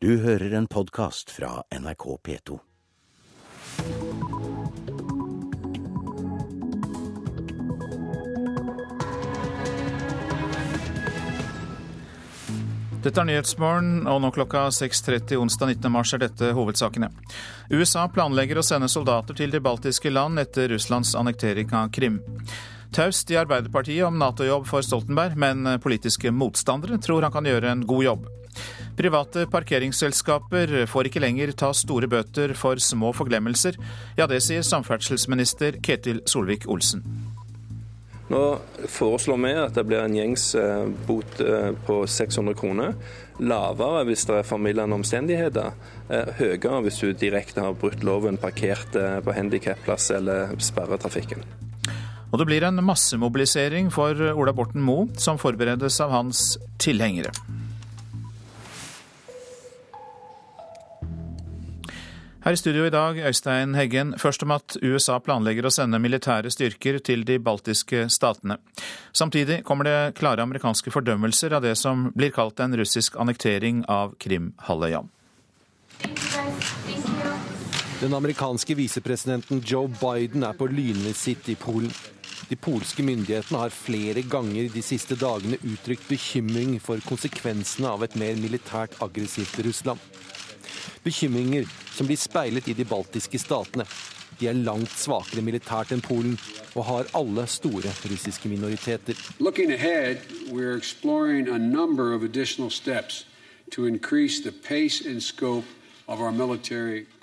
Du hører en podkast fra NRK P2. Dette er Nyhetsmorgen, og nå klokka 6.30 onsdag 19. mars er dette hovedsakene. USA planlegger å sende soldater til de baltiske land etter Russlands annektering av Krim. Taust i Arbeiderpartiet om Nato-jobb for Stoltenberg, men politiske motstandere tror han kan gjøre en god jobb. Private parkeringsselskaper får ikke lenger ta store bøter for små forglemmelser. Ja, det sier samferdselsminister Ketil Solvik-Olsen. Nå foreslår vi at det blir en gjengs eh, bot eh, på 600 kroner. Lavere hvis det er formildende omstendigheter. Eh, høyere hvis du direkte har brutt loven, parkert på handikapplass eller sperret trafikken. Og det blir en massemobilisering for Ola Borten Moe, som forberedes av hans tilhengere. Her i studio i dag, Øystein Heggen. Først om at USA planlegger å sende militære styrker til de baltiske statene. Samtidig kommer det klare amerikanske fordømmelser av det som blir kalt en russisk annektering av Krim-halvøya. Den amerikanske visepresidenten Joe Biden er på lynvisitt i Polen. De polske myndighetene har flere ganger de siste dagene uttrykt bekymring for konsekvensene av et mer militært aggressivt Russland bekymringer som blir speilet i de baltiske statene. De er langt svakere militært enn Polen, og har alle store russiske minoriteter. Ahead,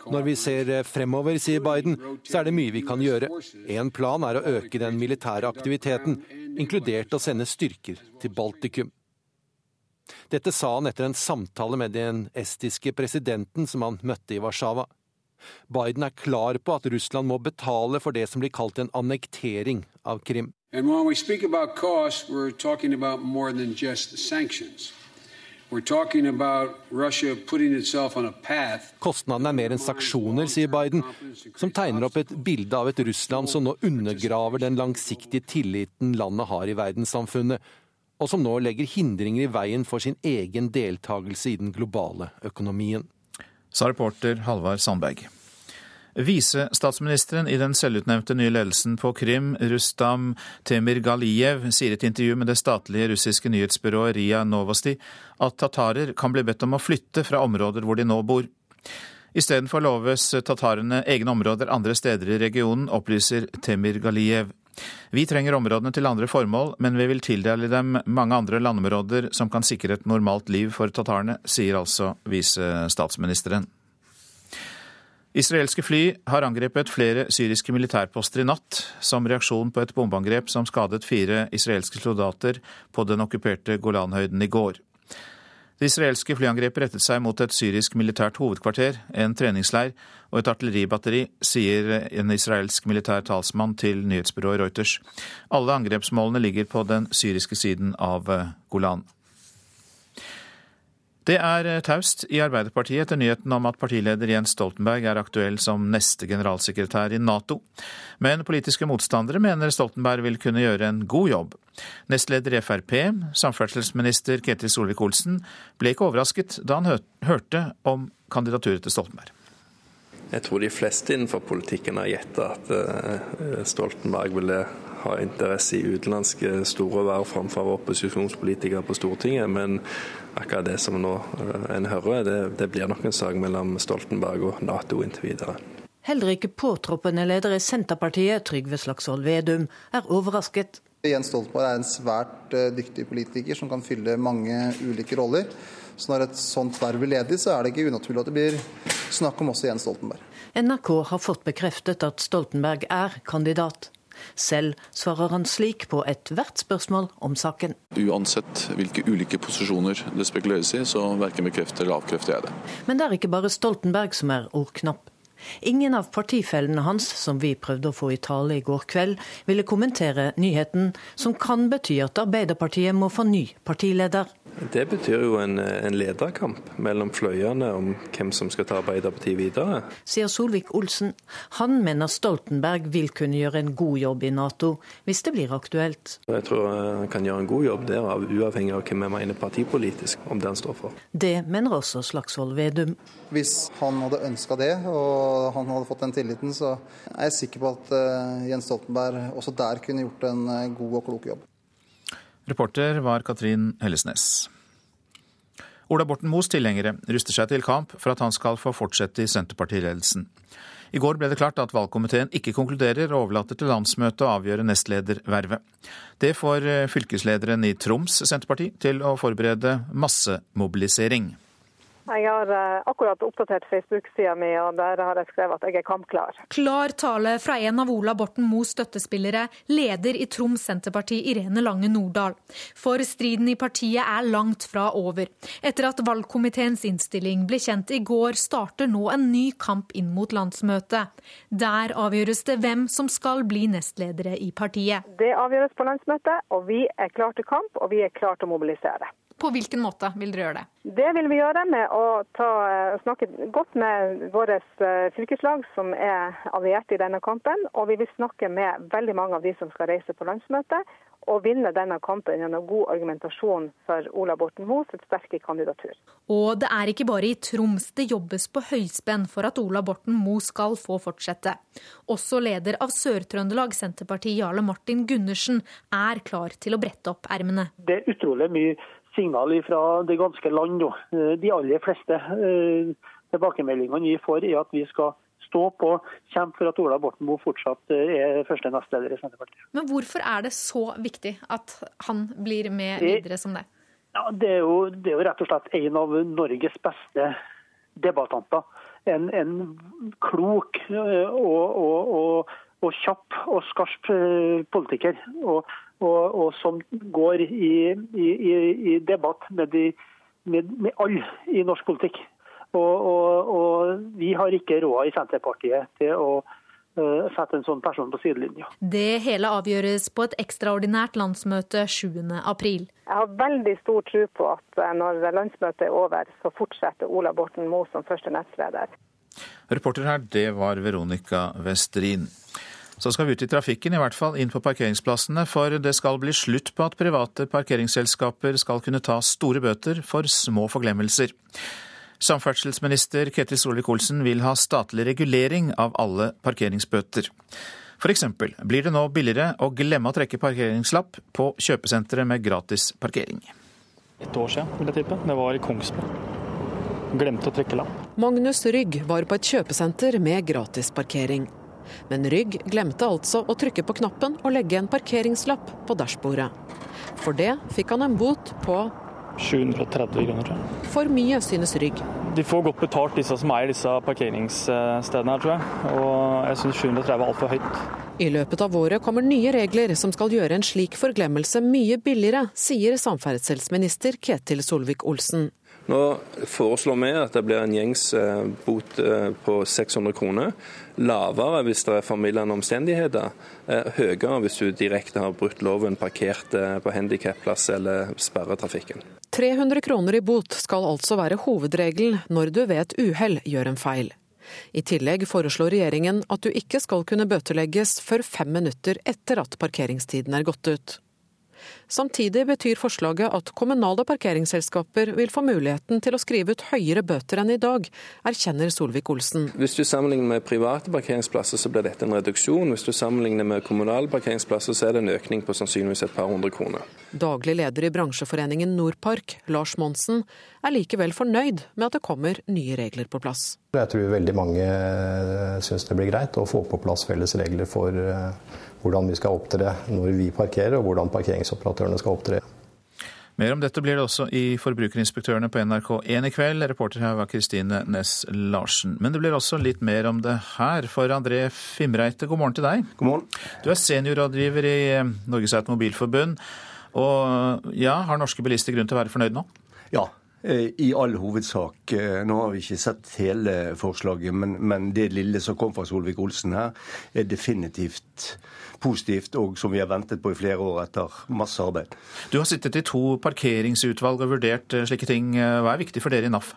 Når vi ser fremover, sier Biden, så er det mye vi kan gjøre. En plan er å øke den militære aktiviteten, inkludert å sende styrker til Baltikum. Dette sa han etter en samtale med den estiske presidenten som han møtte i Warszawa. Biden er klar på at Russland må betale for det som blir kalt en annektering av Krim. Cost, Kostnadene er mer enn sanksjoner, sier Biden, som tegner opp et bilde av et Russland som nå undergraver den langsiktige tilliten landet har i verdenssamfunnet, og som nå legger hindringer i veien for sin egen deltakelse i den globale økonomien. Sa reporter Halvard Sandberg. Visestatsministeren i den selvutnevnte nye ledelsen på Krim, Rustam Temirgaliev, sier i et intervju med det statlige russiske nyhetsbyrået Ria Novosti at tatarer kan bli bedt om å flytte fra områder hvor de nå bor. Istedenfor loves tatarene egne områder andre steder i regionen, opplyser Temir Galiev. Vi trenger områdene til andre formål, men vi vil tildele dem mange andre landområder som kan sikre et normalt liv for tatarene, sier altså visestatsministeren. Israelske fly har angrepet flere syriske militærposter i natt, som reaksjon på et bombeangrep som skadet fire israelske soldater på den okkuperte Golanhøyden i går. Det israelske flyangrepet rettet seg mot et syrisk militært hovedkvarter, en treningsleir og et artilleribatteri, sier en israelsk militær talsmann til nyhetsbyrået Reuters. Alle angrepsmålene ligger på den syriske siden av eh, Golan. Det er eh, taust i Arbeiderpartiet etter nyheten om at partileder Jens Stoltenberg er aktuell som neste generalsekretær i Nato. Men politiske motstandere mener Stoltenberg vil kunne gjøre en god jobb. Nestleder i Frp, samferdselsminister Ketil Solvik-Olsen, ble ikke overrasket da han hørte om kandidaturet til Stoltenberg. Jeg tror de fleste innenfor politikken har gjetta at eh, Stoltenberg ville ha interesse i utenlandske store verv framfor opposisjonspolitikere på Stortinget. Men akkurat det som nå eh, en hører, det, det blir nok en sak mellom Stoltenberg og Nato inntil videre. Heller ikke påtroppende leder i Senterpartiet, Trygve Slagsvold Vedum, er overrasket. Jens Stoltenberg er en svært eh, dyktig politiker som kan fylle mange ulike roller. Så når et sånt verv blir ledig, så er det ikke unaturlig at det blir snakk om også Jens Stoltenberg. NRK har fått bekreftet at Stoltenberg er kandidat. Selv svarer han slik på ethvert spørsmål om saken. Uansett hvilke ulike posisjoner det spekuleres i, så verken bekrefter eller avkrefter jeg det. Men det er ikke bare Stoltenberg som er ordknapp. Ingen av partifellene hans, som vi prøvde å få i tale i går kveld, ville kommentere nyheten, som kan bety at Arbeiderpartiet må få ny partileder. Det betyr jo en, en lederkamp mellom fløyene om hvem som skal ta Arbeiderpartiet videre. Sier Solvik-Olsen. Han mener Stoltenberg vil kunne gjøre en god jobb i Nato, hvis det blir aktuelt. Jeg tror han kan gjøre en god jobb der, uavhengig av hvem jeg mener partipolitisk, om det han står for. Det mener også Slagsvold Vedum. Hvis han hadde ønska det, og han hadde fått den tilliten, så er jeg sikker på at eh, Jens Stoltenberg også der kunne gjort en eh, god og klok jobb. Reporter var Katrin Hellesnes. Ola Borten Moes tilhengere ruster seg til kamp for at han skal få fortsette i Senterpartiledelsen. I går ble det klart at valgkomiteen ikke konkluderer og overlater til landsmøtet å avgjøre nestledervervet. Det får eh, fylkeslederen i Troms Senterparti til å forberede massemobilisering. Jeg har eh, akkurat oppdatert Facebook-sida mi, og der har jeg skrevet at jeg er kampklar. Klar tale fra en av Ola Borten Moes støttespillere, leder i Troms Senterparti Irene Lange Nordahl. For striden i partiet er langt fra over. Etter at valgkomiteens innstilling ble kjent i går, starter nå en ny kamp inn mot landsmøtet. Der avgjøres det hvem som skal bli nestledere i partiet. Det avgjøres på landsmøtet, og vi er klar til kamp, og vi er klar til å mobilisere. På hvilken måte vil dere gjøre det? Det vil vi gjøre med å ta, snakke godt med våre eh, fylkeslag som er allierte i denne kampen. Og vi vil snakke med veldig mange av de som skal reise på landsmøtet, og vinne denne kampen gjennom god argumentasjon for Ola Borten Moe sitt sterke kandidatur. Og det er ikke bare i Troms det jobbes på høyspenn for at Ola Borten Moe skal få fortsette. Også leder av Sør-Trøndelag Senterparti, Jarle Martin Gundersen, er klar til å brette opp ermene. Det er utrolig mye signal fra det ganske land. De aller fleste tilbakemeldingene vi får, er at vi skal stå på, kjempe for at Ola Borten Moe fortsatt er første nestleder i Senterpartiet. Men hvorfor er det så viktig at han blir med videre som det? Ja, det, er jo, det er jo rett og slett en av Norges beste debattanter. En, en klok og, og, og, og, kjapp og skarp politiker. Og, og, som går i, i, i debatt med, de, med, med alle i norsk politikk. Og, og, og, vi har ikke råd i Senterpartiet til å uh, sette en sånn person på sidelinja. Det hele avgjøres på et ekstraordinært landsmøte 7.4. Jeg har veldig stor tro på at når landsmøtet er over, så fortsetter Ola Borten Moe som første nestleder. Reporter her, det var Veronica Westrin. Så skal vi ut i trafikken, i hvert fall inn på parkeringsplassene, for det skal bli slutt på at private parkeringsselskaper skal kunne ta store bøter for små forglemmelser. Samferdselsminister Ketil Solvik-Olsen vil ha statlig regulering av alle parkeringsbøter. F.eks. blir det nå billigere å glemme å trekke parkeringslapp på kjøpesentre med gratis parkering. Et år siden, vil jeg tippe. Det var i Kongsberg. Glemte å trekke lapp. Magnus Rygg var på et kjøpesenter med gratis parkering. Men Rygg glemte altså å trykke på knappen og legge en parkeringslapp på dashbordet. For det fikk han en bot på 730 kroner. For mye, synes Rygg. De får godt betalt, disse som eier disse parkeringsstedene her, tror jeg. Og jeg syns 730 er altfor høyt. I løpet av året kommer nye regler som skal gjøre en slik forglemmelse mye billigere, sier samferdselsminister Ketil Solvik-Olsen. Nå foreslår vi at det blir en gjengs eh, bot eh, på 600 kroner. Lavere hvis det er formildende omstendigheter. Eh, høyere hvis du direkte har brutt loven, parkert på handikapplass eller sperret trafikken. 300 kroner i bot skal altså være hovedregelen når du ved et uhell gjør en feil. I tillegg foreslår regjeringen at du ikke skal kunne bøtelegges før fem minutter etter at parkeringstiden er gått ut. Samtidig betyr forslaget at kommunale parkeringsselskaper vil få muligheten til å skrive ut høyere bøter enn i dag, erkjenner Solvik-Olsen. Hvis du sammenligner med private parkeringsplasser, så blir dette en reduksjon. Hvis du sammenligner med kommunale parkeringsplasser, så er det en økning på sannsynligvis et par hundre kroner. Daglig leder i bransjeforeningen Nordpark, Lars Monsen, er likevel fornøyd med at det kommer nye regler på plass. Jeg tror veldig mange syns det blir greit å få på plass felles regler for hvordan vi skal opptre når vi parkerer, og hvordan parkeringsoperatørene skal opptre. Mer om dette blir det også i Forbrukerinspektørene på NRK1 i kveld. Reporter her var Kristine Næss Larsen. Men det blir også litt mer om det her. For André Fimreite, god morgen til deg. God morgen. Du er seniorrådgiver i Norges Automobilforbund. Og ja, har norske bilister grunn til å være fornøyd nå? Ja, I all hovedsak. Nå har vi ikke sett hele forslaget, men, men det lille som kom fra Solvik-Olsen her, er definitivt positivt, og som vi har ventet på i flere år etter masse arbeid. Du har sittet i to parkeringsutvalg og vurdert slike ting. Hva er viktig for dere i NAF?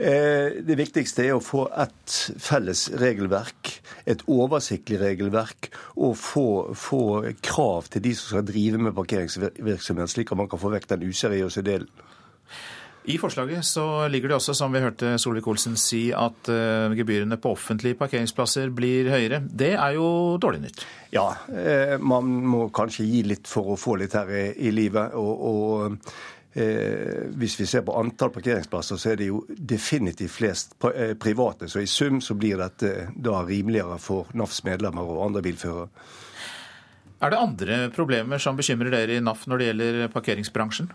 Eh, det viktigste er å få et felles regelverk, et oversiktlig regelverk, og få, få krav til de som skal drive med parkeringsvirksomhet, slik at man kan få vekk den useriøse delen. I forslaget så ligger det også, som vi hørte Solvik-Olsen si, at uh, gebyrene på offentlige parkeringsplasser blir høyere. Det er jo dårlig nytt? Ja, uh, man må kanskje gi litt for å få litt her i, i livet. og, og Eh, hvis vi ser på antall parkeringsplasser, så er det jo definitivt flest eh, private. Så i sum så blir dette da rimeligere for NAFs medlemmer og andre bilførere. Er det andre problemer som bekymrer dere i NAF når det gjelder parkeringsbransjen?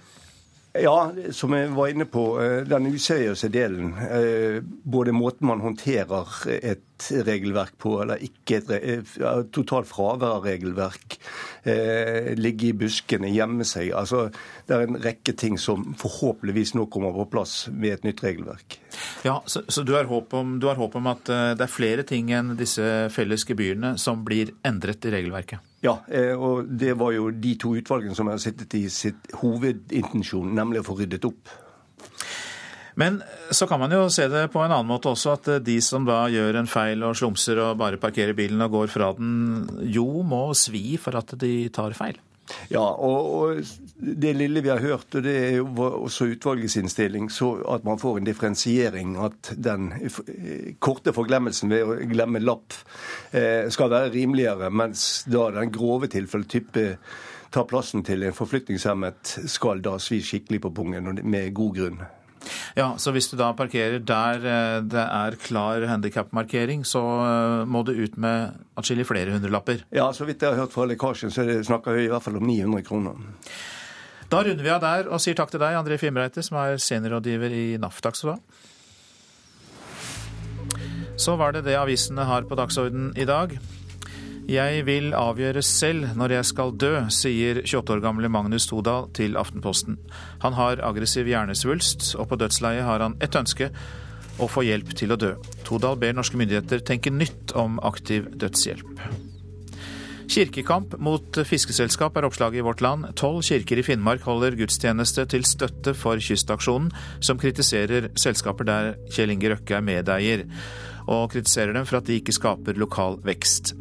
Ja, som jeg var inne på, eh, den useriøse delen. Eh, både måten man håndterer et regelverk på, eller ikke et eh, totalt fravær av regelverk. Ligge i buskene, gjemme seg. Altså, det er en rekke ting som forhåpentligvis nå kommer på plass med et nytt regelverk. Ja, Så, så du, har håp om, du har håp om at det er flere ting enn disse felles gebyrene som blir endret i regelverket? Ja, eh, og det var jo de to utvalgene som har sittet i sitt hovedintensjon, nemlig å få ryddet opp. Men så kan man jo se det på en annen måte også, at de som da gjør en feil og slumser og bare parkerer bilen og går fra den, jo må svi for at de tar feil. Ja, og, og, det lille vi har hørt, og det er jo også utvalgets innstilling, så at man får en differensiering. At den korte forglemmelsen ved å glemme lapp eh, skal være rimeligere, mens da den grove tilfellet type tar plassen til en forflytningshemmet, skal da svi skikkelig på pungen, med god grunn. Ja, så hvis du da parkerer der eh, det er klar handikapmarkering, så eh, må du ut med atskillig flere hundrelapper? Ja, så vidt jeg har hørt fra lekkasjen, så snakker vi i hvert fall om 900 kroner. Da runder vi av der og sier takk til deg, André Fimreite, som er seniorrådgiver i NAF. Takk skal du ha. Så var det det avisene har på dagsordenen i dag. Jeg vil avgjøre selv når jeg skal dø, sier 28 år gamle Magnus Todal til Aftenposten. Han har aggressiv hjernesvulst, og på dødsleiet har han ett ønske å få hjelp til å dø. Todal ber norske myndigheter tenke nytt om aktiv dødshjelp. Kirkekamp mot fiskeselskap er oppslaget i Vårt Land. Tolv kirker i Finnmark holder gudstjeneste til støtte for Kystaksjonen, som kritiserer selskaper der Kjell Inge Røkke er medeier, og kritiserer dem for at de ikke skaper lokal vekst.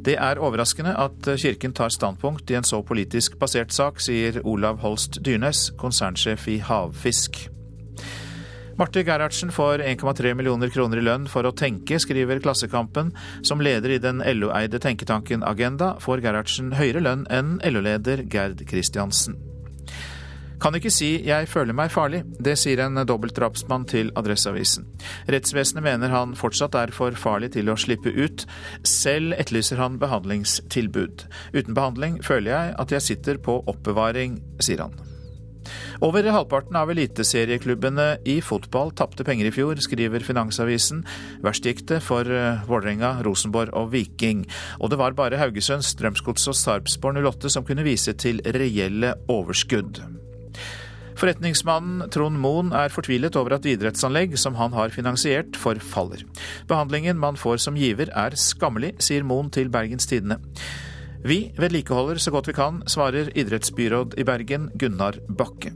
Det er overraskende at Kirken tar standpunkt i en så politisk basert sak, sier Olav Holst Dyrnes, konsernsjef i Havfisk. Marte Gerhardsen får 1,3 millioner kroner i lønn for å tenke, skriver Klassekampen. Som leder i den LO-eide tenketanken Agenda får Gerhardsen høyere lønn enn LO-leder Gerd Kristiansen. Kan ikke si 'jeg føler meg farlig', det sier en dobbeltdrapsmann til Adresseavisen. Rettsvesenet mener han fortsatt er for farlig til å slippe ut. Selv etterlyser han behandlingstilbud. Uten behandling føler jeg at jeg sitter på oppbevaring, sier han. Over halvparten av eliteserieklubbene i fotball tapte penger i fjor, skriver Finansavisen. Verst gikk det for eh, Vålerenga, Rosenborg og Viking. Og det var bare Haugesund, Strømsgods og Sarpsborg 08 som kunne vise til reelle overskudd. Forretningsmannen Trond Moen er fortvilet over at idrettsanlegg som han har finansiert, forfaller. Behandlingen man får som giver er skammelig, sier Moen til Bergens Tidende. Vi vedlikeholder så godt vi kan, svarer idrettsbyråd i Bergen Gunnar Bakke.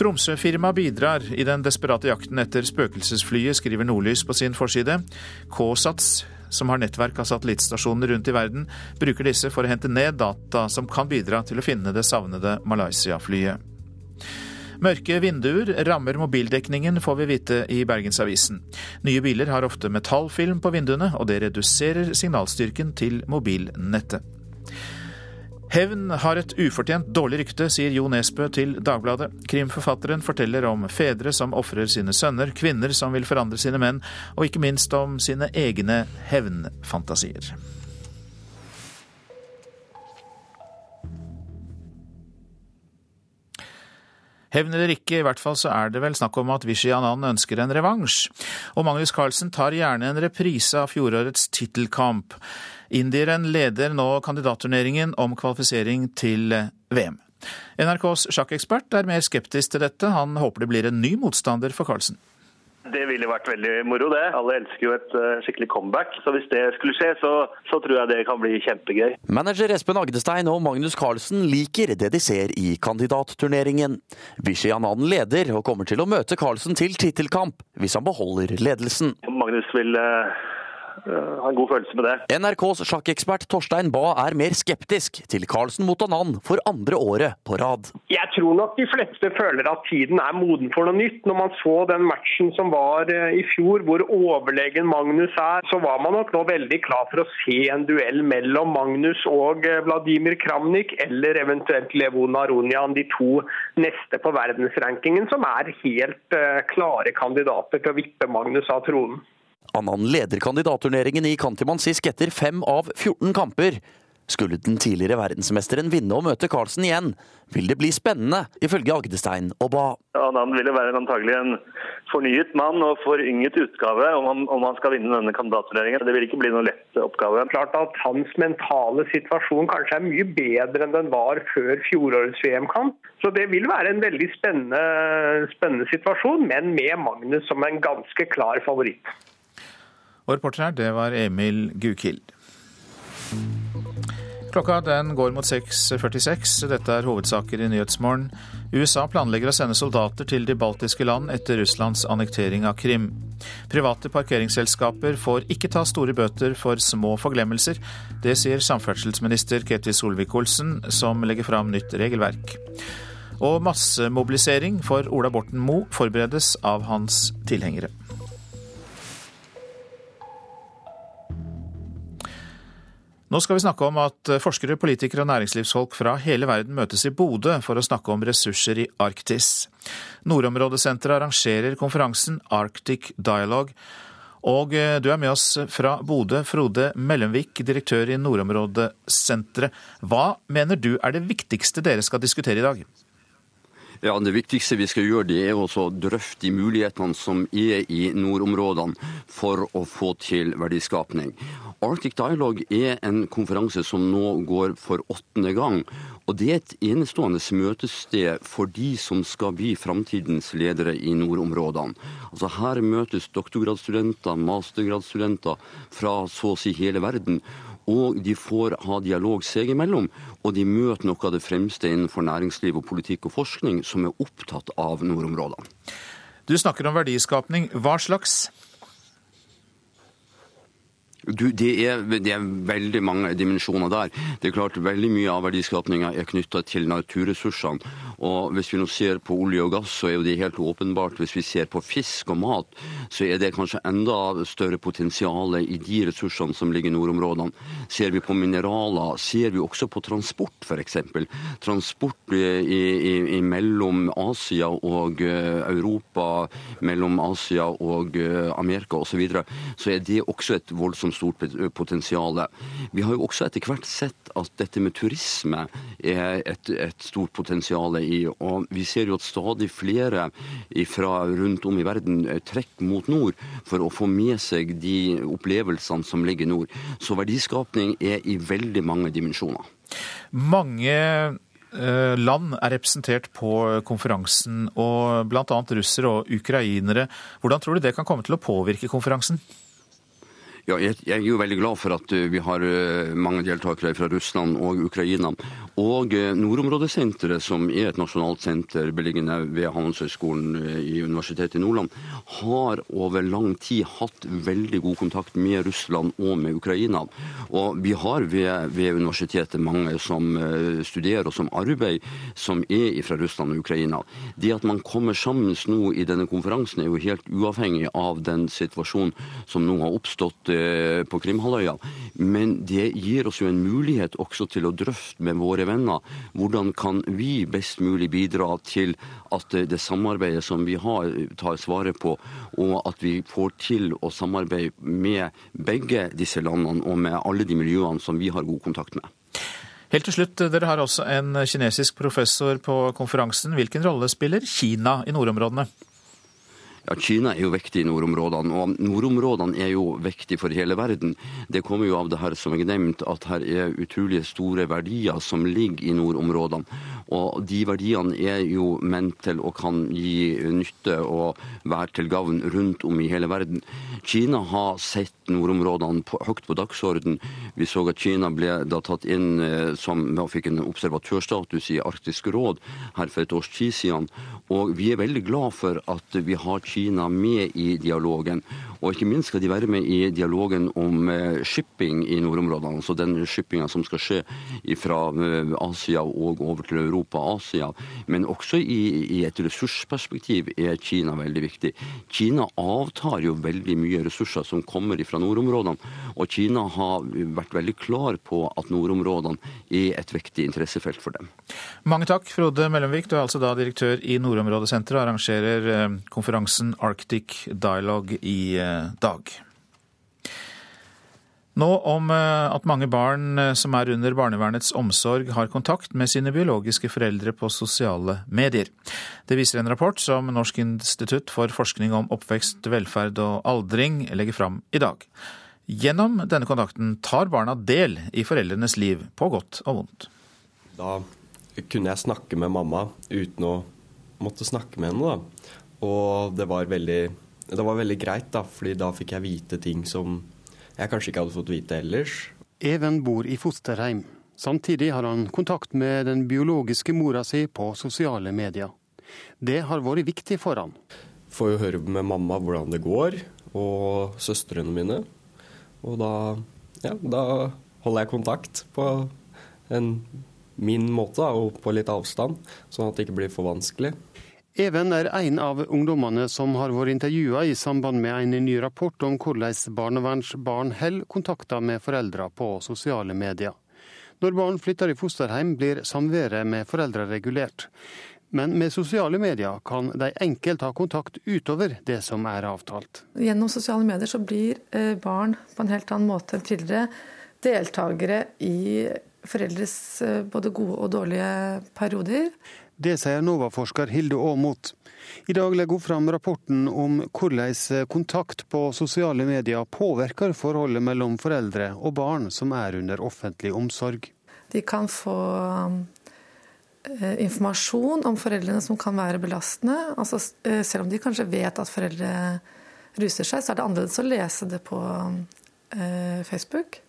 Tromsø-firmaet bidrar i den desperate jakten etter spøkelsesflyet, skriver Nordlys på sin forside. KSATS, som har nettverk av satellittstasjoner rundt i verden, bruker disse for å hente ned data som kan bidra til å finne det savnede Malaysia-flyet. Mørke vinduer rammer mobildekningen, får vi vite i Bergensavisen. Nye biler har ofte metallfilm på vinduene, og det reduserer signalstyrken til mobilnettet. Hevn har et ufortjent dårlig rykte, sier Jo Nesbø til Dagbladet. Krimforfatteren forteller om fedre som ofrer sine sønner, kvinner som vil forandre sine menn, og ikke minst om sine egne hevnfantasier. Hevn eller ikke, i hvert fall så er det vel snakk om at Vishy Anand ønsker en revansj. Og Magnus Carlsen tar gjerne en reprise av fjorårets tittelkamp. Indieren leder nå kandidatturneringen om kvalifisering til VM. NRKs sjakkekspert er mer skeptisk til dette. Han håper det blir en ny motstander for Carlsen. Det ville vært veldig moro, det. Alle elsker jo et uh, skikkelig comeback. Så hvis det skulle skje, så, så, tror jeg det kan bli kjempegøy. Manager Espen Agdestein og Magnus Carlsen liker det de ser i kandidatturneringen. Vishy Anand leder og kommer til å møte Carlsen til tittelkamp hvis han beholder ledelsen. Magnus vil uh ha en god følelse med det. NRKs sjakkekspert Torstein Bae er mer skeptisk til Carlsen mot Anand for andre året på rad. Jeg tror nok de fleste føler at tiden er moden for noe nytt. Når man så den matchen som var eh, i fjor, hvor overlegen Magnus er, så var man nok nå veldig klar for å se en duell mellom Magnus og eh, Vladimir Kramnik, eller eventuelt Levon Aronian, de to neste på verdensrankingen, som er helt eh, klare kandidater til å vippe Magnus av tronen. Annan leder kandidatturneringen i Kantimansisk etter fem av 14 kamper. Skulle den tidligere verdensmesteren vinne og møte Carlsen igjen, vil det bli spennende, ifølge Agdestein og Ba. Annan jo være antagelig en fornyet mann og forynget utgave om han, om han skal vinne denne kandidatturneringen. Det vil ikke bli noen lett oppgave. Klart at Hans mentale situasjon kanskje er mye bedre enn den var før fjorårets VM-kamp. Så det vil være en veldig spennende, spennende situasjon, men med Magnus som en ganske klar favoritt. Og reporter her, det var Emil Gukild. Klokka den går mot 6.46. Dette er hovedsaker i Nyhetsmorgen. USA planlegger å sende soldater til de baltiske land etter Russlands annektering av Krim. Private parkeringsselskaper får ikke ta store bøter for små forglemmelser. Det sier samferdselsminister Ketil Solvik-Olsen, som legger fram nytt regelverk. Og massemobilisering for Ola Borten Moe forberedes av hans tilhengere. Nå skal vi snakke om at forskere, politikere og næringslivsfolk fra hele verden møtes i Bodø for å snakke om ressurser i Arktis. Nordområdesenteret arrangerer konferansen Arctic Dialogue. Og eh, du er med oss fra Bodø, Frode Mellomvik, direktør i Nordområdesenteret. Hva mener du er det viktigste dere skal diskutere i dag? Ja, Det viktigste vi skal gjøre, det er å drøfte de mulighetene som er i nordområdene for å få til verdiskapning. Arctic Dialogue er en konferanse som nå går for åttende gang. Og det er et enestående møtested for de som skal bli framtidens ledere i nordområdene. Altså Her møtes doktorgradsstudenter, mastergradsstudenter fra så å si hele verden. Og de får ha dialog seg imellom, og de møter noe av det fremste innenfor næringsliv og politikk og forskning som er opptatt av nordområdene. Du snakker om verdiskapning. Hva slags? Du, det, er, det, er, veldig mange dimensjoner der. Det er klart Veldig mye av verdiskapinga er knytta til naturressursene. Og Hvis vi nå ser på olje og gass, så er jo det helt åpenbart. Hvis vi ser på fisk og mat, så er det kanskje enda større potensial i de ressursene som ligger i nordområdene. Ser vi på mineraler, ser vi også på transport, f.eks. Transport i, i, i, mellom Asia og eh, Europa, mellom Asia og eh, Amerika osv., så, så er det også et voldsomt stort potensial. Vi har jo også etter hvert sett at dette med turisme er et, et stort potensial i. Og vi ser jo at stadig flere fra rundt om i verden trekker mot nord for å få med seg de opplevelsene som ligger nord. Så verdiskapning er i veldig mange dimensjoner. Mange land er representert på konferansen, og bl.a. russere og ukrainere. Hvordan tror du det kan komme til å påvirke konferansen? Ja, jeg, er jo veldig glad for at eh, vi har eh, mange deltakere fra Russland og Ukraina. Og eh, Nordområdesenteret, som er et nasjonalt senter beliggende ved Handelshøyskolen i Universitetet i Nordland, har over lang tid hatt veldig god kontakt med Russland og med Ukraina. Og vi har ved, ved universitetet mange som studerer og som arbeider, som er fra Russland og Ukraina. Det at man kommer sammen nå i denne konferansen, er jo helt uavhengig av den situasjonen som nå har oppstått på Krimhalvøya. Men det gir oss jo en mulighet også til å drøfte med våre venner hvordan kan vi best mulig bidra til at det samarbeidet som vi har, tar svaret på, og at vi får til å samarbeide med begge disse landene og med alle de miljøene som vi har god kontakt med. Helt til slutt, Dere har også en kinesisk professor på konferansen. Hvilken rolle spiller Kina i nordområdene? Ja, Kina er jo viktig i nordområdene, og nordområdene er jo viktig for hele verden. Det kommer jo av det her som jeg nevnte, at her er utrolig store verdier som ligger i nordområdene. Og de verdiene er jo ment til å kan gi nytte og være til gavn rundt om i hele verden. Kina har sett nordområdene på, høyt på dagsorden. Vi så at Kina ble da tatt inn som, og fikk en observatørstatus i Arktisk råd her for et års tid siden. Og vi er veldig glad for at vi har Kina med i dialogen. Og ikke minst skal de være med i dialogen om eh, shipping i nordområdene. Altså den shippinga som skal skje fra eh, Asia og over til Europa og Asia. Men også i, i et ressursperspektiv er Kina veldig viktig. Kina avtar jo veldig mye ressurser som kommer fra nordområdene. Og Kina har vært veldig klar på at nordområdene er et viktig interessefelt for dem. Mange takk, Frode Mellomvik. Du er altså da direktør i Nordområdesenteret og arrangerer eh, Arctic Dialogue i eh, dag. Nå om eh, at mange barn som er under barnevernets omsorg, har kontakt med sine biologiske foreldre på sosiale medier. Det viser en rapport som Norsk institutt for forskning om oppvekst, velferd og aldring legger fram i dag. Gjennom denne kontakten tar barna del i foreldrenes liv, på godt og vondt. Da kunne jeg snakke med mamma uten å måtte snakke med henne. Da. Og det var, veldig, det var veldig greit, da, fordi da fikk jeg vite ting som jeg kanskje ikke hadde fått vite ellers. Even bor i fosterheim. Samtidig har han kontakt med den biologiske mora si på sosiale medier. Det har vært viktig for han. Får jo høre med mamma hvordan det går, og søstrene mine. Og da, ja, da holder jeg kontakt på en min måte, og på litt avstand, sånn at det ikke blir for vanskelig. Even er en av ungdommene som har vært intervjua i samband med en ny rapport om hvordan barnevernsbarn holder kontakter med foreldre på sosiale medier. Når barn flytter i fosterhjem, blir samværet med foreldre regulert. Men med sosiale medier kan de enkelt ha kontakt utover det som er avtalt. Gjennom sosiale medier så blir eh, barn på en helt annen måte enn tidligere deltakere i foreldres eh, både gode og dårlige perioder. Det sier NOVA-forsker Hilde Aamodt. I dag legger hun fram rapporten om hvordan kontakt på sosiale medier påvirker forholdet mellom foreldre og barn som er under offentlig omsorg. De kan få eh, informasjon om foreldrene som kan være belastende. Altså, eh, selv om de kanskje vet at foreldre ruser seg, så er det annerledes å lese det på Facebook.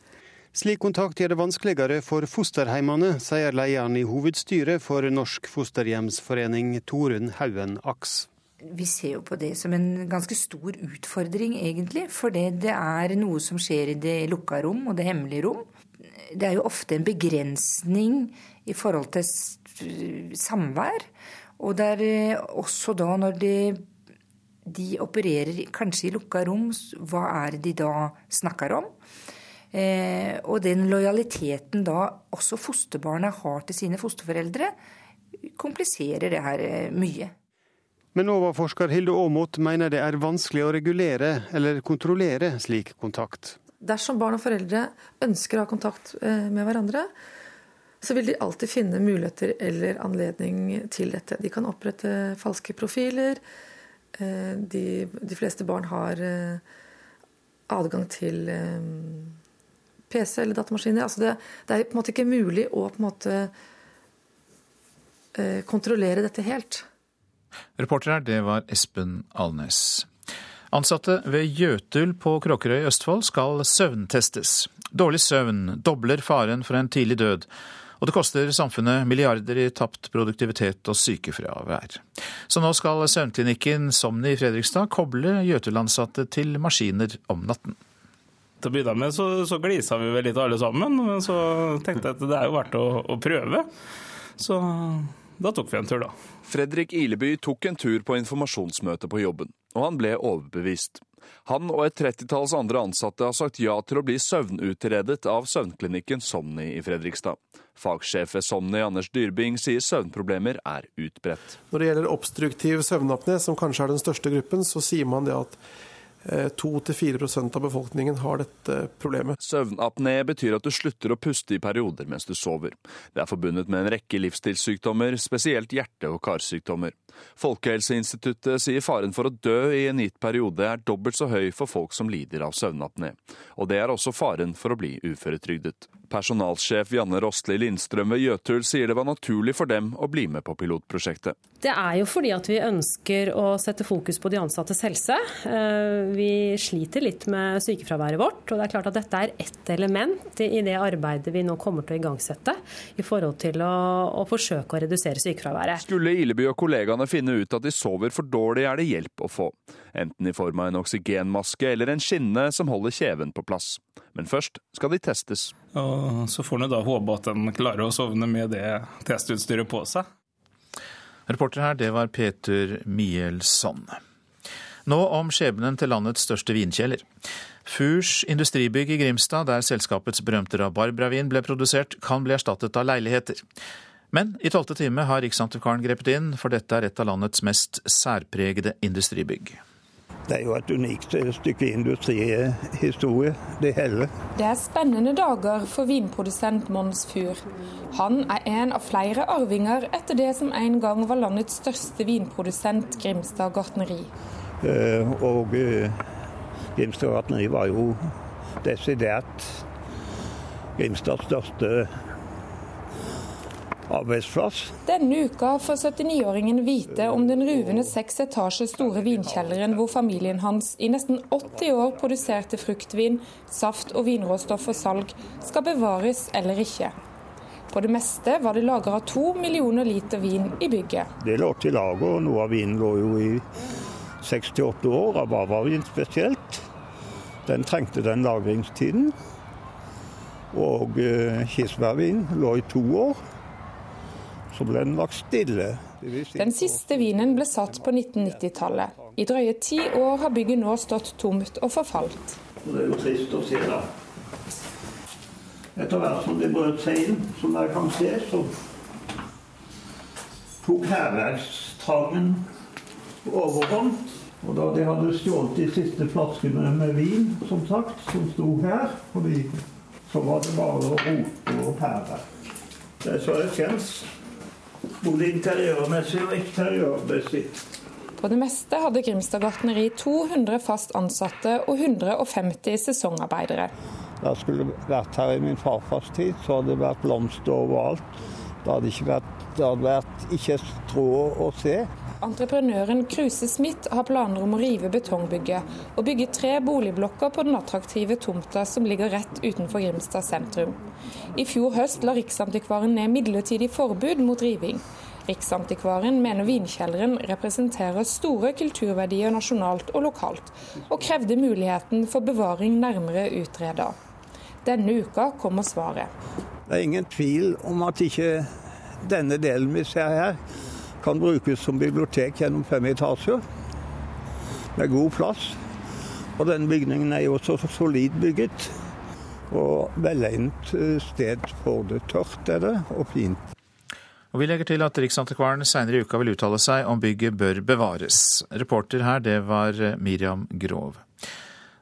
Slik kontakt gjør det vanskeligere for fosterheimene, sier lederen i hovedstyret for Norsk fosterhjemsforening, Torunn Haugen Aks. Vi ser jo på det som en ganske stor utfordring, egentlig. For det, det er noe som skjer i det lukka rom og det hemmelige rom. Det er jo ofte en begrensning i forhold til samvær. Og det er eh, også da når de, de opererer kanskje i lukka rom, hva er det de da snakker om? Eh, og den lojaliteten da også fosterbarna har til sine fosterforeldre, kompliserer det her eh, mye. Men NOVA-forsker Hilde Aamodt mener det er vanskelig å regulere eller kontrollere slik kontakt. Dersom barn og foreldre ønsker å ha kontakt eh, med hverandre, så vil de alltid finne muligheter eller anledning til dette. De kan opprette falske profiler. De, de fleste barn har adgang til PC eller datamaskiner. Altså det, det, er på en måte ikke mulig å på en måte eh, kontrollere dette helt. Reporter her, det var Espen Alnes. Ansatte ved Jøtul på Kråkerøy i Østfold skal søvntestes. Dårlig søvn dobler faren for en tidlig død, og det koster samfunnet milliarder i tapt produktivitet og sykefravær. Så nå skal søvnklinikken Somni i Fredrikstad koble Jøtul-ansatte til maskiner om natten. Til å begynne med så, så glisa vi vel litt alle sammen, men så tenkte jeg at det er jo verdt å, å prøve. Så da tok vi en tur, da. Fredrik Ileby tok en tur på informasjonsmøte på jobben, og han ble overbevist. Han og et trettitalls andre ansatte har sagt ja til å bli søvnutredet av søvnklinikken Somni i Fredrikstad. Fagsjef ved Somni Anders Dyrbing sier søvnproblemer er utbredt. Når det gjelder obstruktiv søvnapné, som kanskje er den største gruppen, så sier man det at 2-4% av befolkningen har dette problemet. Søvnapné betyr at du slutter å puste i perioder mens du sover. Det er forbundet med en rekke livsstilssykdommer, spesielt hjerte- og karsykdommer. Folkehelseinstituttet sier faren for å dø i en gitt periode er dobbelt så høy for folk som lider av søvnapné. Og det er også faren for å bli uføretrygdet. Personalsjef Janne Rostli Lindstrøm ved Jøtul sier det var naturlig for dem å bli med på pilotprosjektet. Det er jo fordi at vi ønsker å sette fokus på de ansattes helse. Vi sliter litt med sykefraværet vårt, og det er klart at dette er ett element i det arbeidet vi nå kommer til å igangsette i forhold til å, å forsøke å redusere sykefraværet. Skulle Ileby og kollegaene finne ut at de sover for dårlig, er det hjelp å få. Enten i form av en oksygenmaske eller en skinne som holder kjeven på plass. Men først skal de testes. Og så får en da håpe at en klarer å sovne med det testutstyret på seg. Reporter her, det var Peter Mielsson. Nå om skjebnen til landets største vinkjeller. Furs industribygg i Grimstad, der selskapets berømte rabarbravin ble produsert, kan bli erstattet av leiligheter. Men i tolvte time har Riksantikvaren grepet inn, for dette er et av landets mest særpregede industribygg. Det er jo et unikt stykke industrihistorie, det hele. Det er spennende dager for vinprodusent Mons Fur. Han er en av flere arvinger etter det som en gang var landets største vinprodusent, Grimstad gartneri. Eh, og eh, Grimstad gartneri var jo desidert Grimstads største arbeidsplass. Denne uka får 79-åringen vite om den ruvende seks etasjer store vinkjelleren hvor familien hans i nesten 80 år produserte fruktvin, saft og vinråstoff for salg, skal bevares eller ikke. På det meste var det lagra to millioner liter vin i bygget. Det lå til lager, og noe av vinen lå jo i 68 år, rabarbravin spesielt. Den trengte den lagringstiden. Og eh, kirsebærvin lå i to år så ble den lagt stille. Den siste vinen ble satt på 1990-tallet. I drøye ti år har bygget nå stått tomt og forfalt. Og det er jo trist å se, da. Etter hvert som det brøt seg inn, som dere kan se, så tok hærverkstrangen overhånd. Og da de hadde stjålet de siste flaskene med vin, som sagt, som sto her, fordi så var det bare å rote og pære. Det er så det kjennes både interiørmessig og eksteriørmessig. På det meste hadde Grimstad gartneri 200 fast ansatte og 150 sesongarbeidere. Da skulle vært her i min farfars tid, så hadde det vært blomster overalt. Det hadde ikke vært, det hadde vært ikke strå å se. Entreprenøren Kruse Smith har planer om å rive betongbygget og bygge tre boligblokker på den attraktive tomta som ligger rett utenfor Grimstad sentrum. I fjor høst la Riksantikvaren ned midlertidig forbud mot riving. Riksantikvaren mener vinkjelleren representerer store kulturverdier nasjonalt og lokalt, og krevde muligheten for bevaring nærmere utreda. Denne uka kommer svaret. Det er ingen tvil om at ikke denne delen vi ser her, kan brukes som bibliotek gjennom fem etasjer, med god plass. Og denne bygningen er jo også solid bygget, og velegnet eh, sted for det. Tørt er det, og fint. Og Vi legger til at Riksantikvaren senere i uka vil uttale seg om bygget bør bevares. Reporter her, det var Miriam Grov.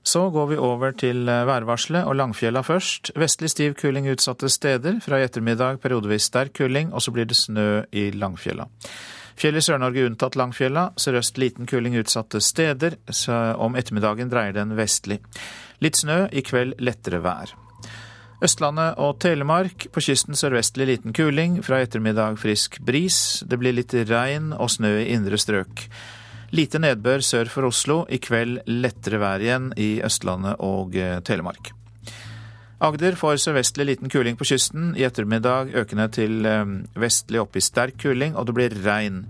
Så går vi over til eh, værvarselet og Langfjella først. Vestlig stiv kuling utsatte steder. Fra i ettermiddag periodevis sterk kuling, og så blir det snø i Langfjella. Fjell i Sør-Norge unntatt Langfjella. Sørøst liten kuling utsatte steder. Så om ettermiddagen dreier den vestlig. Litt snø, i kveld lettere vær. Østlandet og Telemark. På kysten sørvestlig liten kuling. Fra ettermiddag frisk bris. Det blir litt regn og snø i indre strøk. Lite nedbør sør for Oslo. I kveld lettere vær igjen i Østlandet og Telemark. Agder får sørvestlig liten kuling på kysten. I ettermiddag økende til vestlig opp i sterk kuling, og det blir regn.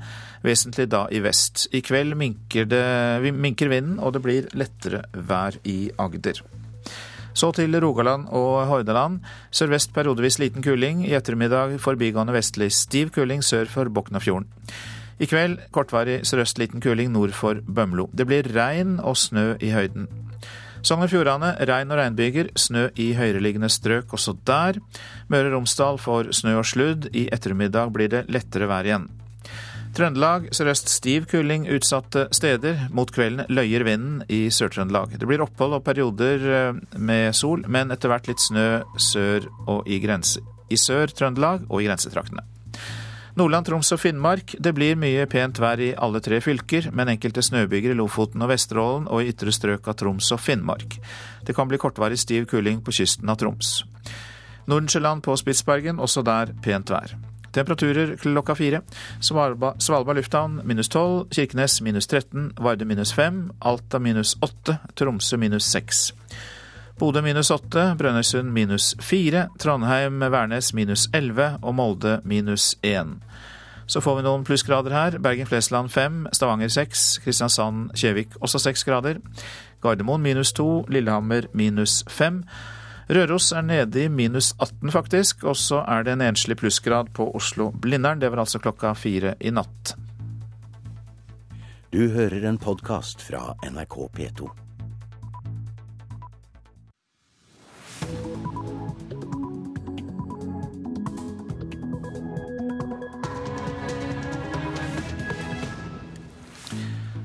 Vesentlig da i vest. I kveld minker, det, minker vinden, og det blir lettere vær i Agder. Så til Rogaland og Hordaland. Sørvest periodevis liten kuling. I ettermiddag forbigående vestlig stiv kuling sør for Boknafjorden. I kveld kortvarig sørøst liten kuling nord for Bømlo. Det blir regn og snø i høyden. Sogn og Fjordane regn og regnbyger, snø i høyereliggende strøk også der. Møre og Romsdal får snø og sludd, i ettermiddag blir det lettere vær igjen. Trøndelag sørøst stiv kuling utsatte steder. Mot kvelden løyer vinden i Sør-Trøndelag. Det blir opphold og perioder eh, med sol, men etter hvert litt snø sør og i grense. I Sør-Trøndelag og i grensetraktene. Nordland, Troms og Finnmark. Det blir mye pent vær i alle tre fylker, men enkelte snøbyger i Lofoten og Vesterålen og i ytre strøk av Troms og Finnmark. Det kan bli kortvarig stiv kuling på kysten av Troms. Nordensjøland på Spitsbergen, også der pent vær. Temperaturer klokka fire. Svalbard, lufthavn minus 12, Kirkenes minus 13, Varde minus 5, Alta minus 8, Tromsø minus 6. Bodø minus 8, Brønnøysund minus 4, Trondheim-Værnes minus 11 og Molde minus 1. Så får vi noen plussgrader her. Bergen-Flesland 5, Stavanger 6, Kristiansand-Kjevik også 6 grader. Gardermoen minus 2, Lillehammer minus 5. Røros er nede i minus 18, faktisk. Og så er det en enslig plussgrad på Oslo-Blindern. Det var altså klokka fire i natt. Du hører en podkast fra NRK P2.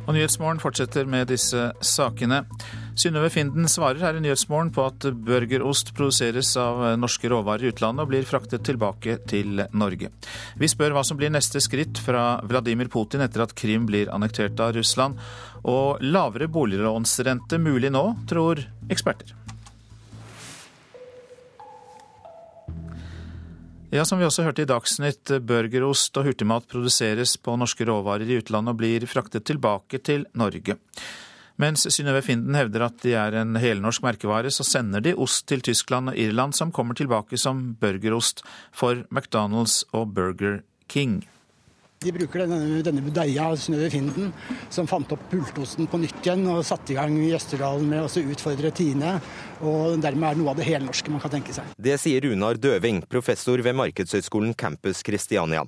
Og Nyhetsmorgen fortsetter med disse sakene. Synnøve Finden svarer her i Nyhetsmorgen på at burgerost produseres av norske råvarer i utlandet og blir fraktet tilbake til Norge. Vi spør hva som blir neste skritt fra Vladimir Putin etter at Krim blir annektert av Russland. Og lavere boliglånsrente mulig nå, tror eksperter. Ja, Som vi også hørte i Dagsnytt, burgerost og hurtigmat produseres på norske råvarer i utlandet og blir fraktet tilbake til Norge. Mens Synnøve Finden hevder at de er en helnorsk merkevare, så sender de ost til Tyskland og Irland som kommer tilbake som burgerost for McDonald's og Burger King. De bruker denne, denne budeia Synnøve Finden, som fant opp pultosten på nytt igjen og satte i gang i Østerdalen med å utfordre Tine. Og dermed er noe av det helnorske man kan tenke seg. Det sier Runar Døving, professor ved Markedshøgskolen Campus Christiania.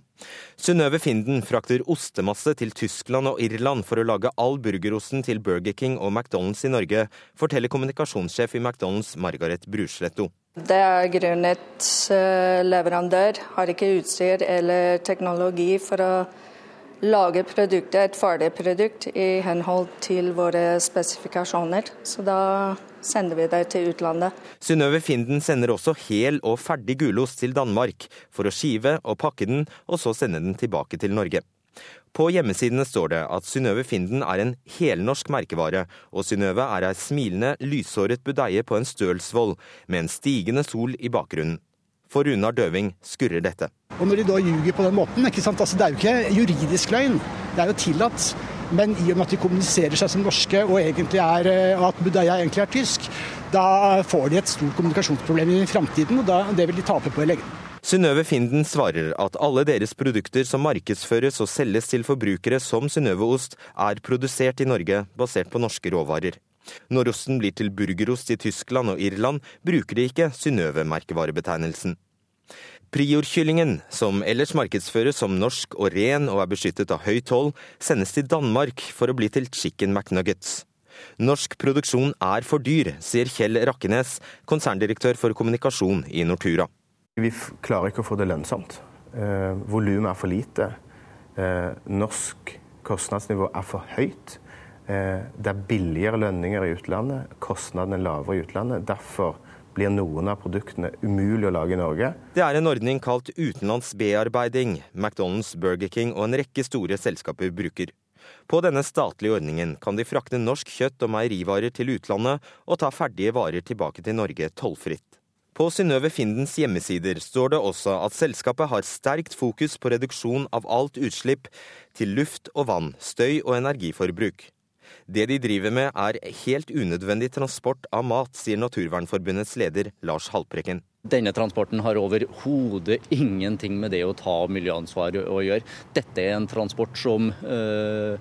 Synnøve Finden frakter ostemasse til Tyskland og Irland for å lage all burgerosten til Burger King og McDonald's i Norge, forteller kommunikasjonssjef i McDonald's Margaret Brusletto. Det er grunnet leverandør har ikke utstyr eller teknologi for å lage produktet, et ferdig produkt i henhold til våre spesifikasjoner. Så da sender vi det til utlandet. Synnøve Finden sender også hel og ferdig gulost til Danmark for å skive og pakke den, og så sende den tilbake til Norge. På hjemmesidene står det at Synnøve Finden er en helnorsk merkevare, og Synnøve er ei smilende, lyshåret budeie på en stølsvoll, med en stigende sol i bakgrunnen. For Runar Døving skurrer dette. Og Når de da ljuger på den måten? Altså, det er jo ikke juridisk løgn, det er jo tillatt. Men i og med at de kommuniserer seg som norske og er, at budeia egentlig er tysk, da får de et stort kommunikasjonsproblem i framtiden, og da, det vil de tape på i lengden. Synnøve Finden svarer at alle deres produkter som markedsføres og selges til forbrukere som Synnøve-ost, er produsert i Norge basert på norske råvarer. Når osten blir til burgerost i Tyskland og Irland, bruker de ikke Synnøve-merkevarebetegnelsen. Prior-kyllingen, som ellers markedsføres som norsk og ren og er beskyttet av høy toll, sendes til Danmark for å bli til chicken McNuggets. Norsk produksjon er for dyr, sier Kjell Rakkenes, konserndirektør for kommunikasjon i Nortura. Vi klarer ikke å få det lønnsomt. Eh, Volumet er for lite. Eh, norsk kostnadsnivå er for høyt. Eh, det er billigere lønninger i utlandet, kostnadene er lavere i utlandet. Derfor blir noen av produktene umulig å lage i Norge. Det er en ordning kalt utenlandsbearbeiding McDonald's, Burger King og en rekke store selskaper bruker. På denne statlige ordningen kan de frakte norsk kjøtt og meierivarer til utlandet og ta ferdige varer tilbake til Norge tollfritt. På Synnøve Findens hjemmesider står det også at selskapet har sterkt fokus på reduksjon av alt utslipp til luft og vann, støy og energiforbruk. Det de driver med er helt unødvendig transport av mat, sier Naturvernforbundets leder Lars Haltbrekken. Denne transporten har overhodet ingenting med det å ta miljøansvar å gjøre. Dette er en transport som øh,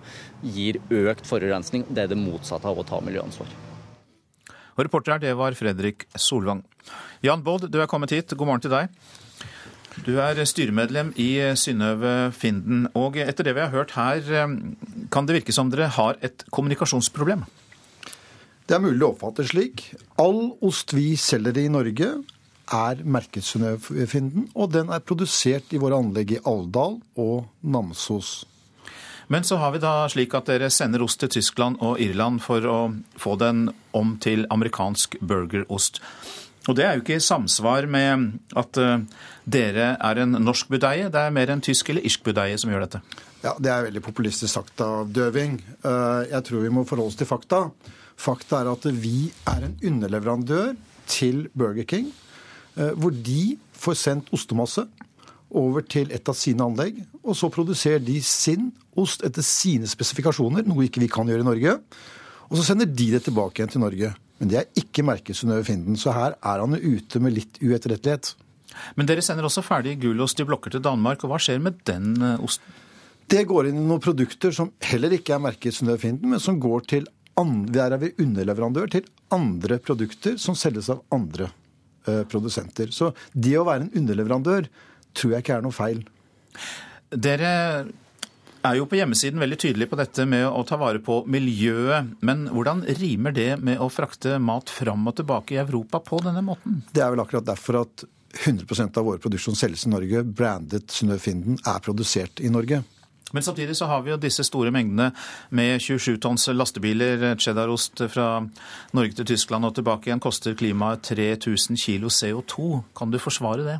gir økt forurensning. Det er det motsatte av å ta miljøansvar. Og reporter her, det var Fredrik Solvang. Jan Bodd, du er kommet hit. God morgen til deg. Du er styremedlem i Synnøve Finden. Og etter det vi har hørt her, kan det virke som dere har et kommunikasjonsproblem? Det er mulig å oppfatte slik. All ost vi selger i Norge er merket Synnøve Finden, og den er produsert i våre anlegg i Alvdal og Namsos. Men så har vi da slik at dere sender ost til Tyskland og Irland for å få den om til amerikansk burgerost. Og det er jo ikke i samsvar med at uh, dere er en norsk budeie, det er mer en tysk eller irsk budeie som gjør dette. Ja, Det er veldig populistisk sagt av Døving. Uh, jeg tror vi må forholde oss til fakta. Fakta er at vi er en underleverandør til Burger King, uh, hvor de får sendt ostemasse over til et av sine anlegg. Og så produserer de sin ost etter sine spesifikasjoner, noe ikke vi kan gjøre i Norge. Og så sender de det tilbake igjen til Norge. Men det er ikke merket Synnøve Finden, så her er han ute med litt uetterrettelighet. Men dere sender også ferdig gulost i blokker til Danmark, og hva skjer med den eh, osten? Det går inn i noen produkter som heller ikke er merket Synnøve Finden, men som går til der er vi underleverandør til andre produkter som selges av andre uh, produsenter. Så det å være en underleverandør tror jeg ikke er noe feil. Dere er jo på hjemmesiden veldig tydelig på dette med å ta vare på miljøet. Men hvordan rimer det med å frakte mat fram og tilbake i Europa på denne måten? Det er vel akkurat derfor at 100 av våre produkter som selges i Norge, brandet Synnøve Finden, er produsert i Norge. Men samtidig så har vi jo disse store mengdene med 27 tonns lastebiler. Cheddarost fra Norge til Tyskland og tilbake igjen koster klimaet 3000 kilo CO2. Kan du forsvare det?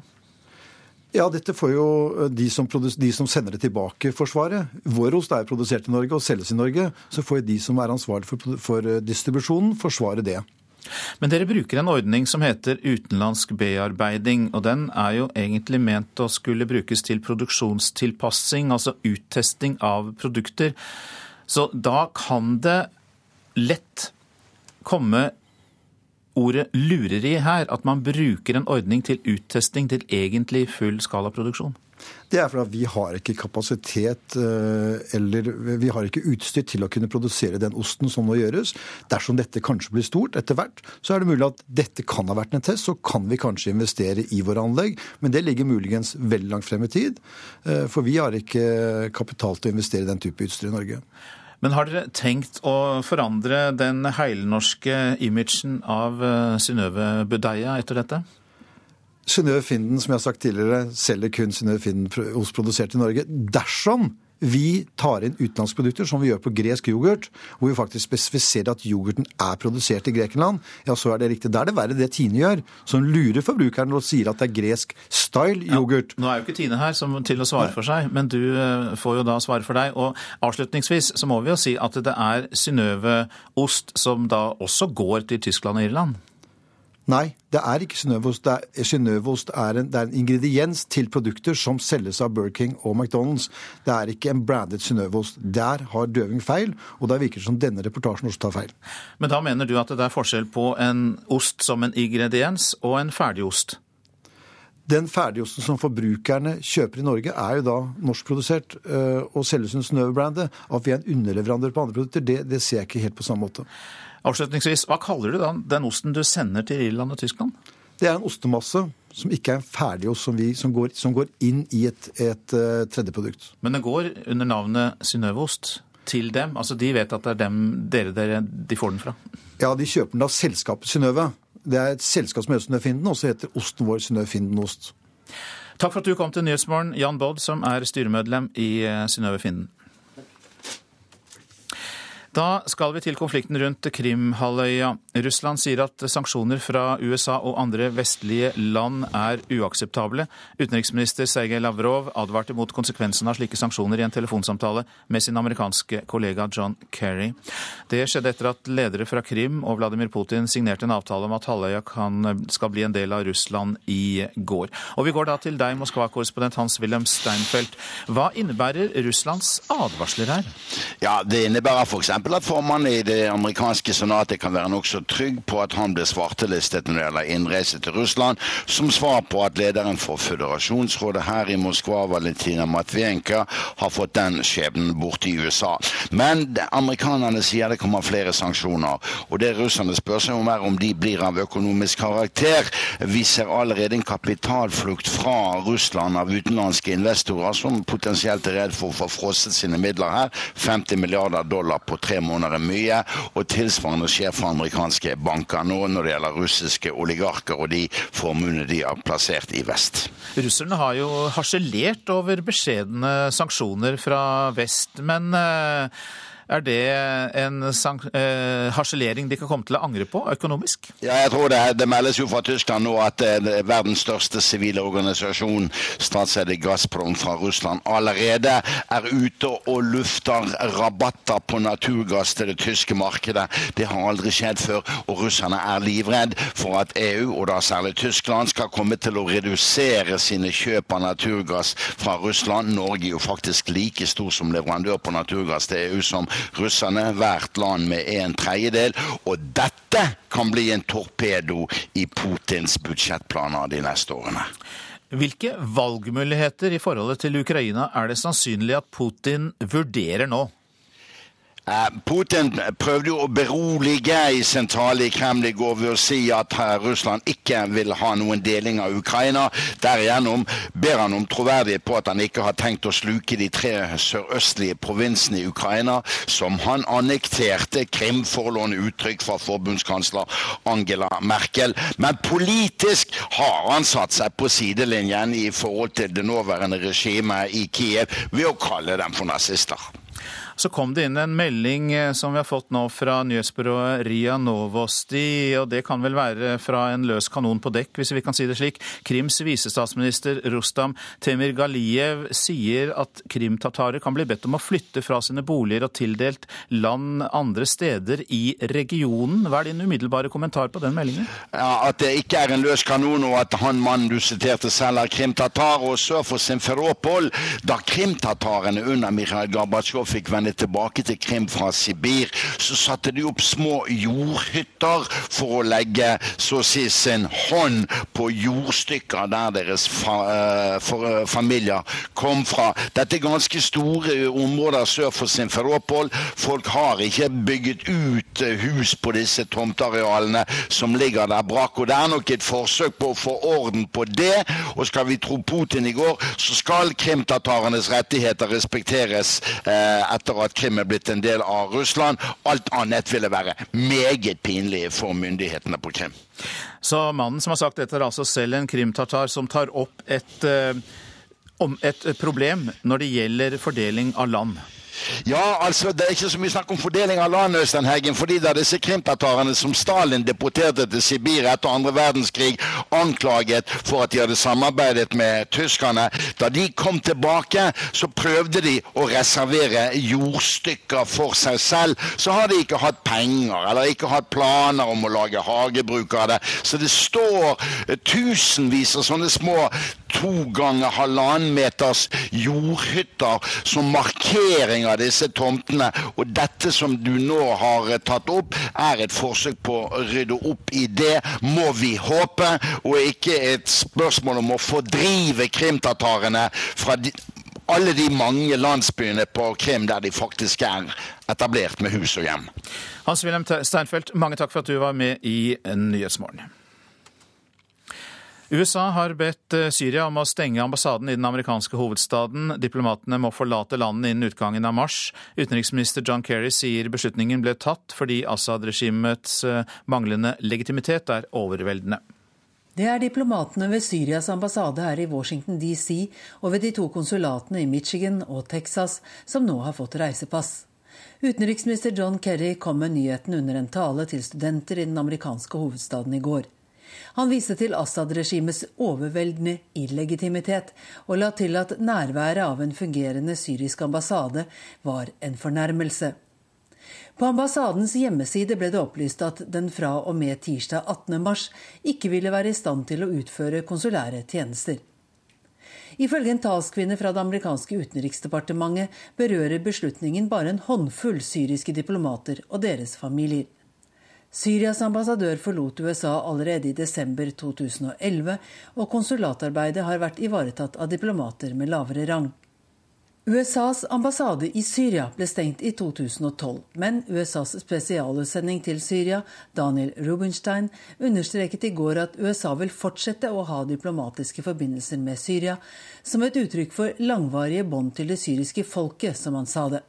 Ja, dette får jo eh, de som, de som, sender det tilbake, forsvare. Vår ost er produsert i Norge og selges i Norge. Så får de som er ansvarlig for, for eh, distribusjonen, forsvare det. Men dere bruker en ordning som heter utenlandsk bearbeiding. Og den er jo egentlig ment å skulle brukes til produksjonstilpassing, altså uttesting av produkter. Så da kan det lett komme ordet lureri her, at man bruker en ordning til uttesting til egentlig full skalaproduksjon? Det er fordi vi har ikke kapasitet eh, eller vi har ikke utstyr til å kunne produsere den osten som nå gjøres. Dersom dette kanskje blir stort etter hvert, så er det mulig at dette kan ha vært en test. Så kan vi kanskje investere i våre anlegg, men det ligger muligens veldig langt frem i tid. Eh, for vi har ikke kapital til å investere i den type utstyr i Norge. Men har dere tenkt å forandre den heilnorske imagen av eh, Synnøve Budeia etter dette? Synnøve Finden, som jeg har sagt tidligere, selger kun Synnøve Finden ost produsert i Norge. Dersom vi tar inn utenlandske produkter, som vi gjør på gresk yoghurt, hvor vi faktisk spesifiserer at yoghurten er produsert i Grekenland, ja, så er det riktig. Da er det verre det Tine gjør, som lurer forbrukeren og sier at det er gresk style yoghurt. Ja, nå er jo ikke Tine her som, til å svare for seg, men du eh, får jo da svare for deg. Og avslutningsvis så må vi jo si at det er Synnøve-ost som da også går til Tyskland og Irland? Nei, det er ikke Synnøveost. Synnøveost er, en, er en ingrediens til produkter som selges av Burger King og McDonald's. Det er ikke en brandet Synnøveost. Der har Døving feil, og det virker som denne reportasjen også tar feil. Men da mener du at det er forskjell på en ost som en ingrediens og en ferdigost? Den ferdigosten som forbrukerne kjøper i Norge, er jo da norskprodusert øh, og selges under Synnøve-brandet. At vi er en underleverandør på andre produkter, det, det ser jeg ikke helt på samme måte. Avslutningsvis, Hva kaller du da den osten du sender til Irland og Tyskland? Det er en ostemasse som ikke er en ferdigost som, som, som, går inn i et, et uh, tredje produkt. Men det går under navnet Synnøveost til dem? Altså De vet at det er dem, dere, dere de får den fra? Ja, de kjøper den av selskapet Synnøve. Det er et selskap som heter Synnøve Finden, og så heter osten vår Synnøve Finden Ost. Takk for at du kom til Nyhetsmorgen, Jan Bodd, som er styremedlem i eh, Synnøve Finden. Da skal vi til konflikten rundt Krimhalvøya. Russland sier at sanksjoner fra USA og andre vestlige land er uakseptable. Utenriksminister Sergej Lavrov advarte mot konsekvensen av slike sanksjoner i en telefonsamtale med sin amerikanske kollega John Kerry. Det skjedde etter at ledere fra Krim og Vladimir Putin signerte en avtale om at halvøya skal bli en del av Russland i går. Og vi går da til deg, Moskva-korrespondent Hans-Wilhelm Steinfeld. Hva innebærer Russlands advarsler her? Ja, Det innebærer f.eks at formannen i det amerikanske senatet kan være nokså trygg på at han blir svartelistet når det gjelder innreise til Russland, som svar på at lederen for føderasjonsrådet her i Moskva, Valentina Matvienka, har fått den skjebnen borte i USA. Men amerikanerne sier det kommer flere sanksjoner, og det russerne spør seg om, er om de blir av økonomisk karakter. Vi ser allerede en kapitalflukt fra Russland av utenlandske investorer som potensielt er redd for å få frosset sine midler her. 50 milliarder dollar på tre tre måneder er mye. Og tilsvarende skjer for amerikanske banker nå når det gjelder russiske oligarker og de formuene de har plassert i vest. Russerne har jo harselert over beskjedne sanksjoner fra vest, men eh, er det en eh, harselering de kan komme til å angre på økonomisk? Ja, jeg tror det. Det meldes jo fra Tyskland nå at eh, verdens største sivile organisasjon, statseide Gazprom fra Russland, allerede er ute og lufter rabatter på naturgass til det tyske markedet. Det har aldri skjedd før, og russerne er livredd for at EU, og da særlig Tyskland, skal komme til å redusere sine kjøp av naturgass fra Russland. Norge er jo faktisk like stor som leverandør på naturgass til EU som russerne, hvert land med en tredjedel. Og dette kan bli en torpedo i Putins budsjettplaner de neste årene. Hvilke valgmuligheter i forholdet til Ukraina er det sannsynlig at Putin vurderer nå? Eh, Putin prøvde jo å berolige i sentrale Kreml i går ved å si at Russland ikke vil ha noen deling av Ukraina. Derigjennom ber han om troverdighet på at han ikke har tenkt å sluke de tre sørøstlige provinsene i Ukraina, som han annekterte Krim, for å låne uttrykk fra forbundskansler Angela Merkel. Men politisk har han satt seg på sidelinjen i forhold til det nåværende regimet i Kiev ved å kalle dem for nazister. Så kom det inn en melding eh, som vi har fått nå fra nyhetsbyrået Ria Novosti, og det kan vel være fra en løs kanon på dekk, hvis vi kan si det slik. Krims visestatsminister Rustam Temir Galiev sier at krimtatarer kan bli bedt om å flytte fra sine boliger og tildelt land andre steder i regionen. Hva er din umiddelbare kommentar på den meldingen? Ja, At det ikke er en løs kanon, og at han mannen du siterte selv er krimtatar, og sør for Simferopol, da krimtatarene under Mikhail Gorbatsjov fikk vende vende tilbake til Krim fra Sibir, så satte de opp små jordhytter for å legge så å si sin hånd på jordstykker der deres fa uh, for, uh, familier kom fra. Dette er ganske store områder sør for Simferopol. Folk har ikke bygget ut uh, hus på disse tomtearealene som ligger der brak. Og det er nok et forsøk på å få orden på det. Og skal vi tro Putin i går, så skal krimtatarenes rettigheter respekteres etter etter at Krim er blitt en del av Russland. Alt annet ville være meget pinlig for myndighetene på Krim. Så mannen som har sagt dette, er altså selv en krimtatar som tar opp et, eh, et problem når det gjelder fordeling av land? Ja, altså, det er ikke så mye snakk om fordeling av land, Østenheggen. fordi da disse krimtatarene som Stalin deporterte til Sibir etter andre verdenskrig, anklaget for at de hadde samarbeidet med tyskerne, da de kom tilbake, så prøvde de å reservere jordstykker for seg selv. Så har de ikke hatt penger, eller ikke hatt planer om å lage hagebruk av det. Så det står tusenvis av sånne små to ganger halvannen meters jordhytter som markering av disse tomtene. Og dette som du nå har tatt opp, er et forsøk på å rydde opp i det, må vi håpe, og ikke et spørsmål om å fordrive krimtatarene fra de, alle de mange landsbyene på Krim der de faktisk er etablert med hus og hjem. Hans-Wilhelm Steinfeld, mange takk for at du var med i Nyhetsmorgen. USA har bedt eh, Syria om å stenge ambassaden i den amerikanske hovedstaden. Diplomatene må forlate landet innen utgangen av mars. Utenriksminister John Kerry sier beslutningen ble tatt fordi Assad-regimets eh, manglende legitimitet er overveldende. Det er diplomatene ved Syrias ambassade her i Washington DC og ved de to konsulatene i Michigan og Texas som nå har fått reisepass. Utenriksminister John Kerry kom med nyheten under en tale til studenter i den amerikanske hovedstaden i går. Han viste til Assad-regimets overveldende illegitimitet, og la til at nærværet av en fungerende syrisk ambassade var en fornærmelse. På ambassadens hjemmeside ble det opplyst at den fra og med tirsdag 18. mars ikke ville være i stand til å utføre konsulære tjenester. Ifølge en talskvinne fra det amerikanske utenriksdepartementet berører beslutningen bare en håndfull syriske diplomater og deres familier. Syrias ambassadør forlot USA allerede i desember 2011, og konsulatarbeidet har vært ivaretatt av diplomater med lavere rang. USAs ambassade i Syria ble stengt i 2012, men USAs spesialutsending til Syria, Daniel Rubinstein, understreket i går at USA vil fortsette å ha diplomatiske forbindelser med Syria, som et uttrykk for langvarige bånd til det syriske folket, som han sa det.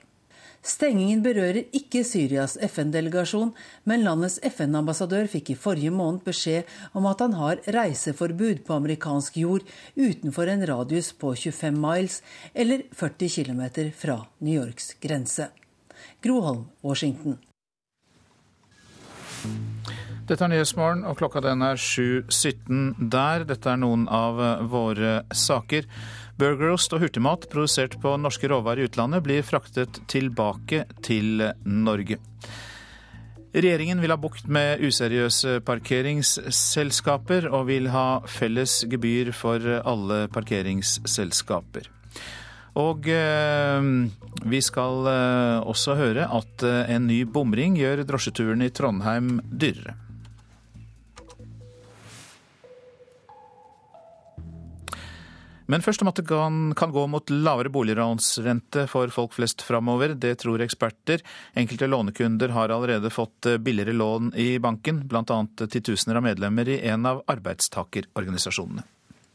Stengingen berører ikke Syrias FN-delegasjon, men landets FN-ambassadør fikk i forrige måned beskjed om at han har reiseforbud på amerikansk jord utenfor en radius på 25 miles, eller 40 km fra New Yorks grense. Groholm, Washington. Dette er Nyhetsmorgen, og klokka den er 7.17 der. Dette er noen av våre saker. Burgerost og hurtigmat produsert på norske råvarer i utlandet blir fraktet tilbake til Norge. Regjeringen vil ha bukt med useriøse parkeringsselskaper, og vil ha felles gebyr for alle parkeringsselskaper. Og eh, vi skal eh, også høre at eh, en ny bomring gjør drosjeturen i Trondheim dyrere. Men først om at det kan, kan gå mot lavere boliglånsrente for folk flest framover. Det tror eksperter. Enkelte lånekunder har allerede fått eh, billigere lån i banken, bl.a. titusener av medlemmer i en av arbeidstakerorganisasjonene.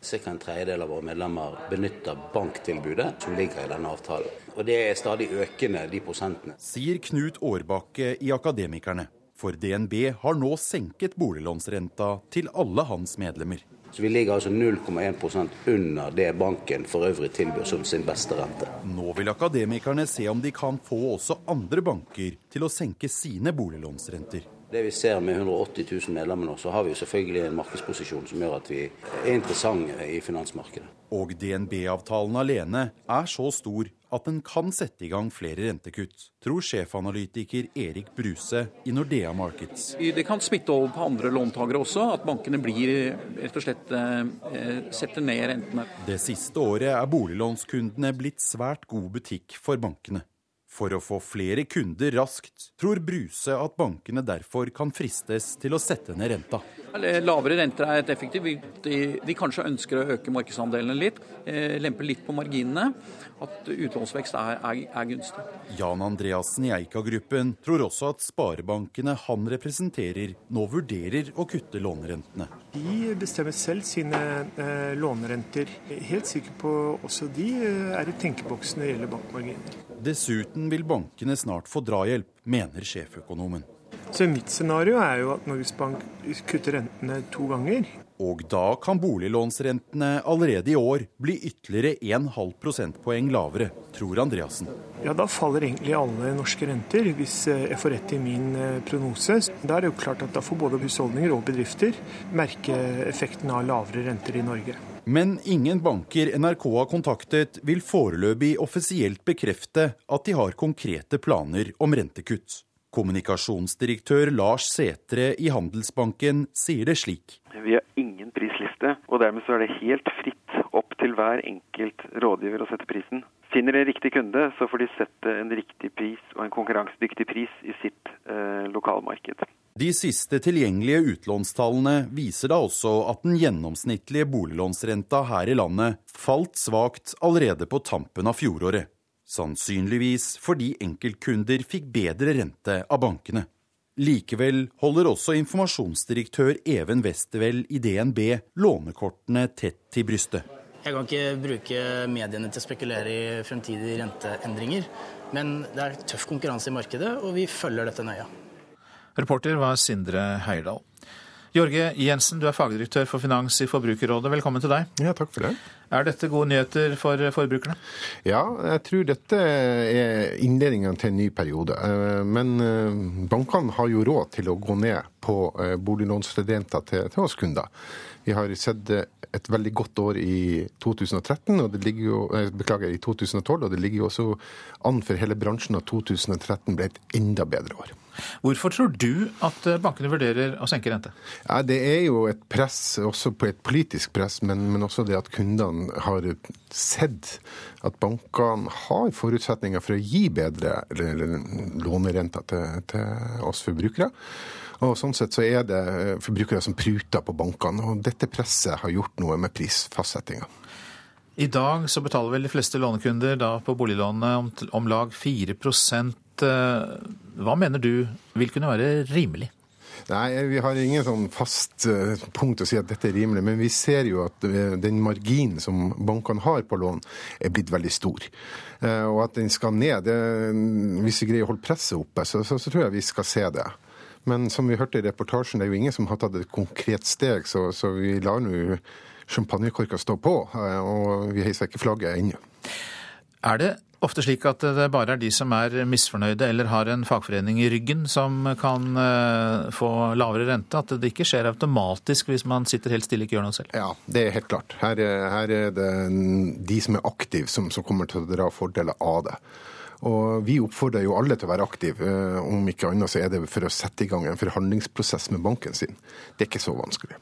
Ca. en tredjedel av våre medlemmer benytter banktilbudet som ligger i denne avtalen. Og det er stadig økende, de prosentene. Sier Knut Årbakke i Akademikerne. For DNB har nå senket boliglånsrenta til alle hans medlemmer. Så Vi ligger altså 0,1% under det banken for øvrig tilbyr som sin beste rente. Nå vil akademikerne se om de kan få også andre banker til å senke sine boliglånsrenter. Det vi ser med 180 000 medlemmer nå, så har vi jo selvfølgelig en markedsposisjon som gjør at vi er interessante i finansmarkedet. Og DNB-avtalen alene er så stor at den kan sette i gang flere rentekutt, tror sjefanalytiker Erik Bruse i Nordea Markets. Det kan smitte over på andre låntakere også, at bankene blir rett og slett eh, setter ned rentene. Det siste året er boliglånskundene blitt svært god butikk for bankene. For å få flere kunder raskt, tror Bruse at bankene derfor kan fristes til å sette ned renta. Lavere renter er et effektivt. De, de kanskje ønsker å øke markedsandelene litt, eh, lempe litt på marginene. At utlånsvekst er, er, er gunstig. Jan Andreassen i Eika-gruppen tror også at sparebankene han representerer, nå vurderer å kutte lånerentene. De bestemmer selv sine eh, lånerenter. Helt sikker på også de eh, er i tenkeboksen når det gjelder bankmarginer. Dessuten vil bankene snart få drahjelp, mener sjeføkonomen. Så Mitt scenario er jo at Norges Bank kutter rentene to ganger. Og da kan boliglånsrentene allerede i år bli ytterligere 1,5 prosentpoeng lavere, tror Andreassen. Ja, Da faller egentlig alle norske renter, hvis eh, jeg får rett i min eh, prognose. Da er det jo klart at da får både husholdninger og bedrifter merke effekten av lavere renter i Norge. Men ingen banker NRK har kontaktet vil foreløpig offisielt bekrefte at de har konkrete planer om rentekutt. Kommunikasjonsdirektør Lars Setre i Handelsbanken sier det slik. Vi har ingen prisliste, og dermed så er det helt fritt opp til hver enkelt rådgiver å sette prisen. Finner de en riktig kunde, så får de sette en riktig pris og en konkurransedyktig pris i sitt eh, lokalmarked. De siste tilgjengelige utlånstallene viser da også at den gjennomsnittlige boliglånsrenta her i landet falt svakt allerede på tampen av fjoråret. Sannsynligvis fordi enkeltkunder fikk bedre rente av bankene. Likevel holder også informasjonsdirektør Even Westervell i DNB lånekortene tett til brystet. Jeg kan ikke bruke mediene til å spekulere i fremtidige renteendringer, men det er tøff konkurranse i markedet, og vi følger dette nøye. Reporter var Sindre Heierdal. Jorge Jensen, du er fagdirektør for finans i Forbrukerrådet. Velkommen til deg. Ja, takk for det. Er dette gode nyheter for forbrukerne? Ja, jeg tror dette er innledningen til en ny periode. Eh, men eh, bankene har jo råd til å gå ned på boliglånsstudenter til, til oss kunder. Vi har sett et veldig godt år i 2013, og det ligger jo, beklager, i 2012, og det ligger jo også an for hele bransjen at 2013 ble et enda bedre år. Hvorfor tror du at bankene vurderer å senke rente? Ja, det er jo et press, også på et politisk press, men, men også det at kundene har sett at bankene har forutsetninger for å gi bedre lånerenter til, til oss forbrukere. Og Sånn sett så er det forbrukere som pruter på bankene. og Dette presset har gjort noe med prisfastsettinga. I dag så betaler vel de fleste lånekunder da på boliglånet om, om lag 4 Hva mener du vil kunne være rimelig? Nei, vi har ingen sånn fast uh, punkt å si at dette er rimelig. Men vi ser jo at uh, den marginen som bankene har på lån, er blitt veldig stor. Og at den skal ned. Det, hvis vi greier å holde presset oppe, så, så, så, tror jeg vi skal se det. Men som vi hørte i reportasjen, det er jo ingen som har tatt et konkret steg, så, så vi lar nå champagnekorka står på. Og vi heiser ikke flagget ennå. Er det ofte slik at det bare er de som er misfornøyde eller har en fagforening i ryggen som kan eh, få lavere rente? At det ikke skjer automatisk hvis man sitter helt stille og ikke gjør noe selv? Ja, det er helt klart. Her, her er det de som er aktive som, som kommer til å dra fordeler av det. Og Vi oppfordrer jo alle til å være aktive. Eh, om ikke annet så er det for å sette i gang en forhandlingsprosess med banken sin. Det er ikke så vanskelig.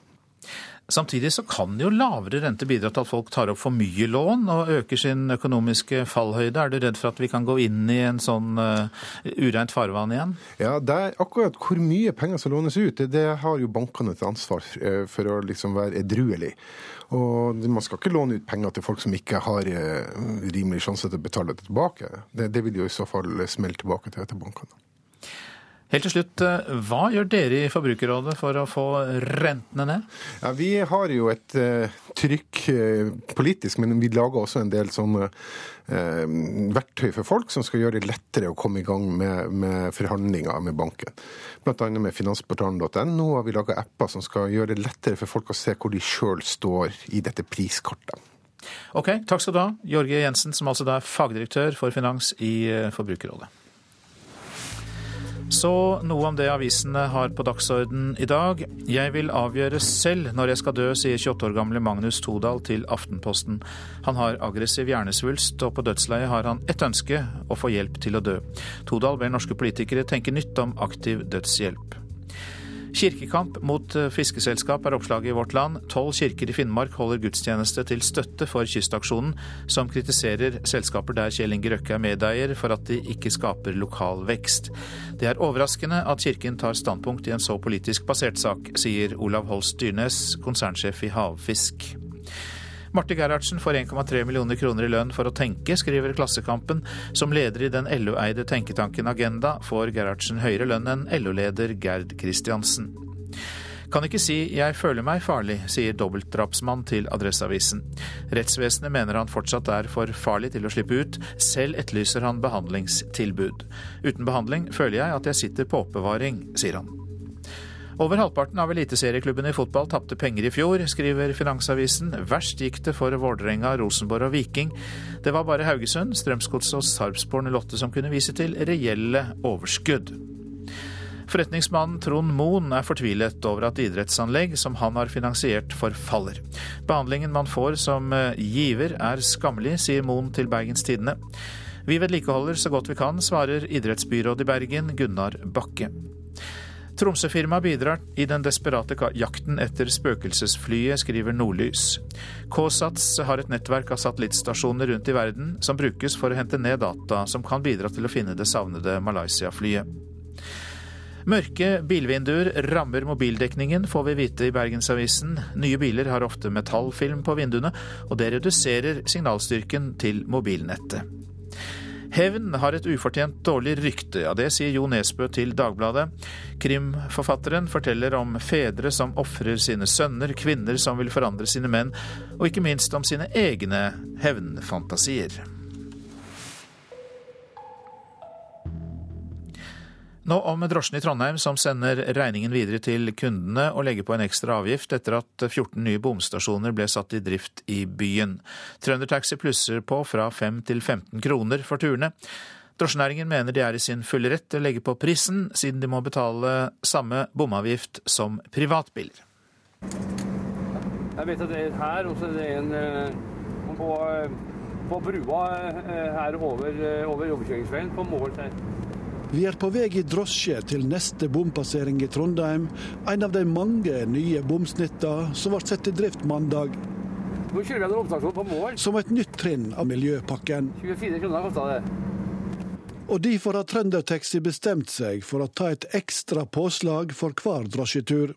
Samtidig så kan jo lavere rente bidra til at folk tar opp for mye lån og øker sin økonomiske fallhøyde. Er du redd for at vi kan gå inn i en sånn uh, ureint farvann igjen? Ja, det er akkurat hvor mye penger som lånes ut, det, har jo bankene et ansvar uh, for å liksom være edruelig. Og man skal ikke låne ut penger til folk som ikke har uh, rimelig sjanse til å betale det tilbake. Det, det vil jo i så fall smelle tilbake til, til bankene. Helt til slutt, eh, Hva gjør dere i Forbrukerrådet for å få rentene ned? Ja, vi har jo et uh, trykk uh, politisk, men vi lager også en del sånne uh, verktøy for folk som skal gjøre det lettere å komme i gang med, med forhandlinger med banken. Bl.a. med finansportalen.no har vi laga apper som skal gjøre det lettere for folk å se hvor de sjøl står i dette priskartet. Ok, Takk skal du ha, Jorge Jensen, som altså er fagdirektør for finans i Forbrukerrådet. Så noe om det avisene har på dagsorden i dag. Jeg vil avgjøre selv når jeg skal dø, sier 28 år gamle Magnus Todal til Aftenposten. Han har aggressiv hjernesvulst, og på dødsleiet har han ett ønske å få hjelp til å dø. Todal ber norske politikere tenke nytt om aktiv dødshjelp. Kirkekamp mot eh, fiskeselskap er oppslaget i Vårt Land. Tolv kirker i Finnmark holder gudstjeneste til støtte for Kystaksjonen, som kritiserer selskaper der Kjell Inge Røkke er medeier for at de ikke skaper lokal vekst. Det er overraskende at kirken tar standpunkt i en så politisk basert sak, sier Olav Holst Dyrnes, konsernsjef i Havfisk. Marte Gerhardsen får 1,3 millioner kroner i lønn for å tenke, skriver Klassekampen. Som leder i den LO-eide tenketanken Agenda får Gerhardsen høyere lønn enn LO-leder Gerd Kristiansen. Kan ikke si 'jeg føler meg farlig', sier dobbeltdrapsmann til Adresseavisen. Rettsvesenet mener han fortsatt er for farlig til å slippe ut. Selv etterlyser han behandlingstilbud. Uten behandling føler jeg at jeg sitter på oppbevaring, sier han. Over halvparten av eliteserieklubbene i fotball tapte penger i fjor, skriver Finansavisen. Verst gikk det for Vålerenga, Rosenborg og Viking. Det var bare Haugesund, Strømsgodset og Sarpsborg 08 som kunne vise til reelle overskudd. Forretningsmannen Trond Moen er fortvilet over at idrettsanlegg som han har finansiert, forfaller. Behandlingen man får som eh, giver er skammelig, sier Moen til Bergens Tidende. Vi vedlikeholder så godt vi kan, svarer idrettsbyråd i Bergen, Gunnar Bakke. Tromsø-firmaet bidrar i den desperate jakten etter spøkelsesflyet, skriver Nordlys. KSATS har et nettverk av satellittstasjoner rundt i verden som brukes for å hente ned data som kan bidra til å finne det savnede Malaysia-flyet. Mørke bilvinduer rammer mobildekningen, får vi vite i Bergensavisen. Nye biler har ofte metallfilm på vinduene, og det reduserer signalstyrken til mobilnettet. Hevn har et ufortjent dårlig rykte, ja det sier Jo Nesbø til Dagbladet. Krimforfatteren forteller om fedre som ofrer sine sønner, kvinner som vil forandre sine menn, og ikke minst om sine egne hevnfantasier. Nå om drosjen i Trondheim som sender regningen videre til kundene og legger på en ekstra avgift etter at 14 nye bomstasjoner ble satt i drift i byen. Trøndertaxi plusser på fra 5 til 15 kroner for turene. Drosjenæringen mener de er i sin fulle rett til å legge på prisen, siden de må betale samme bomavgift som privatbiler. Jeg vet at det er her, og så er det en eh, på, eh, på brua eh, her over, over overkjøringsveien på mål vi er på vei i drosje til neste bompassering i Trondheim, en av de mange nye bomsnittene som ble satt i drift mandag. Nå kjører vi en bomstasjon på mål. Som et nytt trinn av miljøpakken. 24 kroner kosta det. Og derfor har Trøndertaxi bestemt seg for å ta et ekstra påslag for hver drosjetur.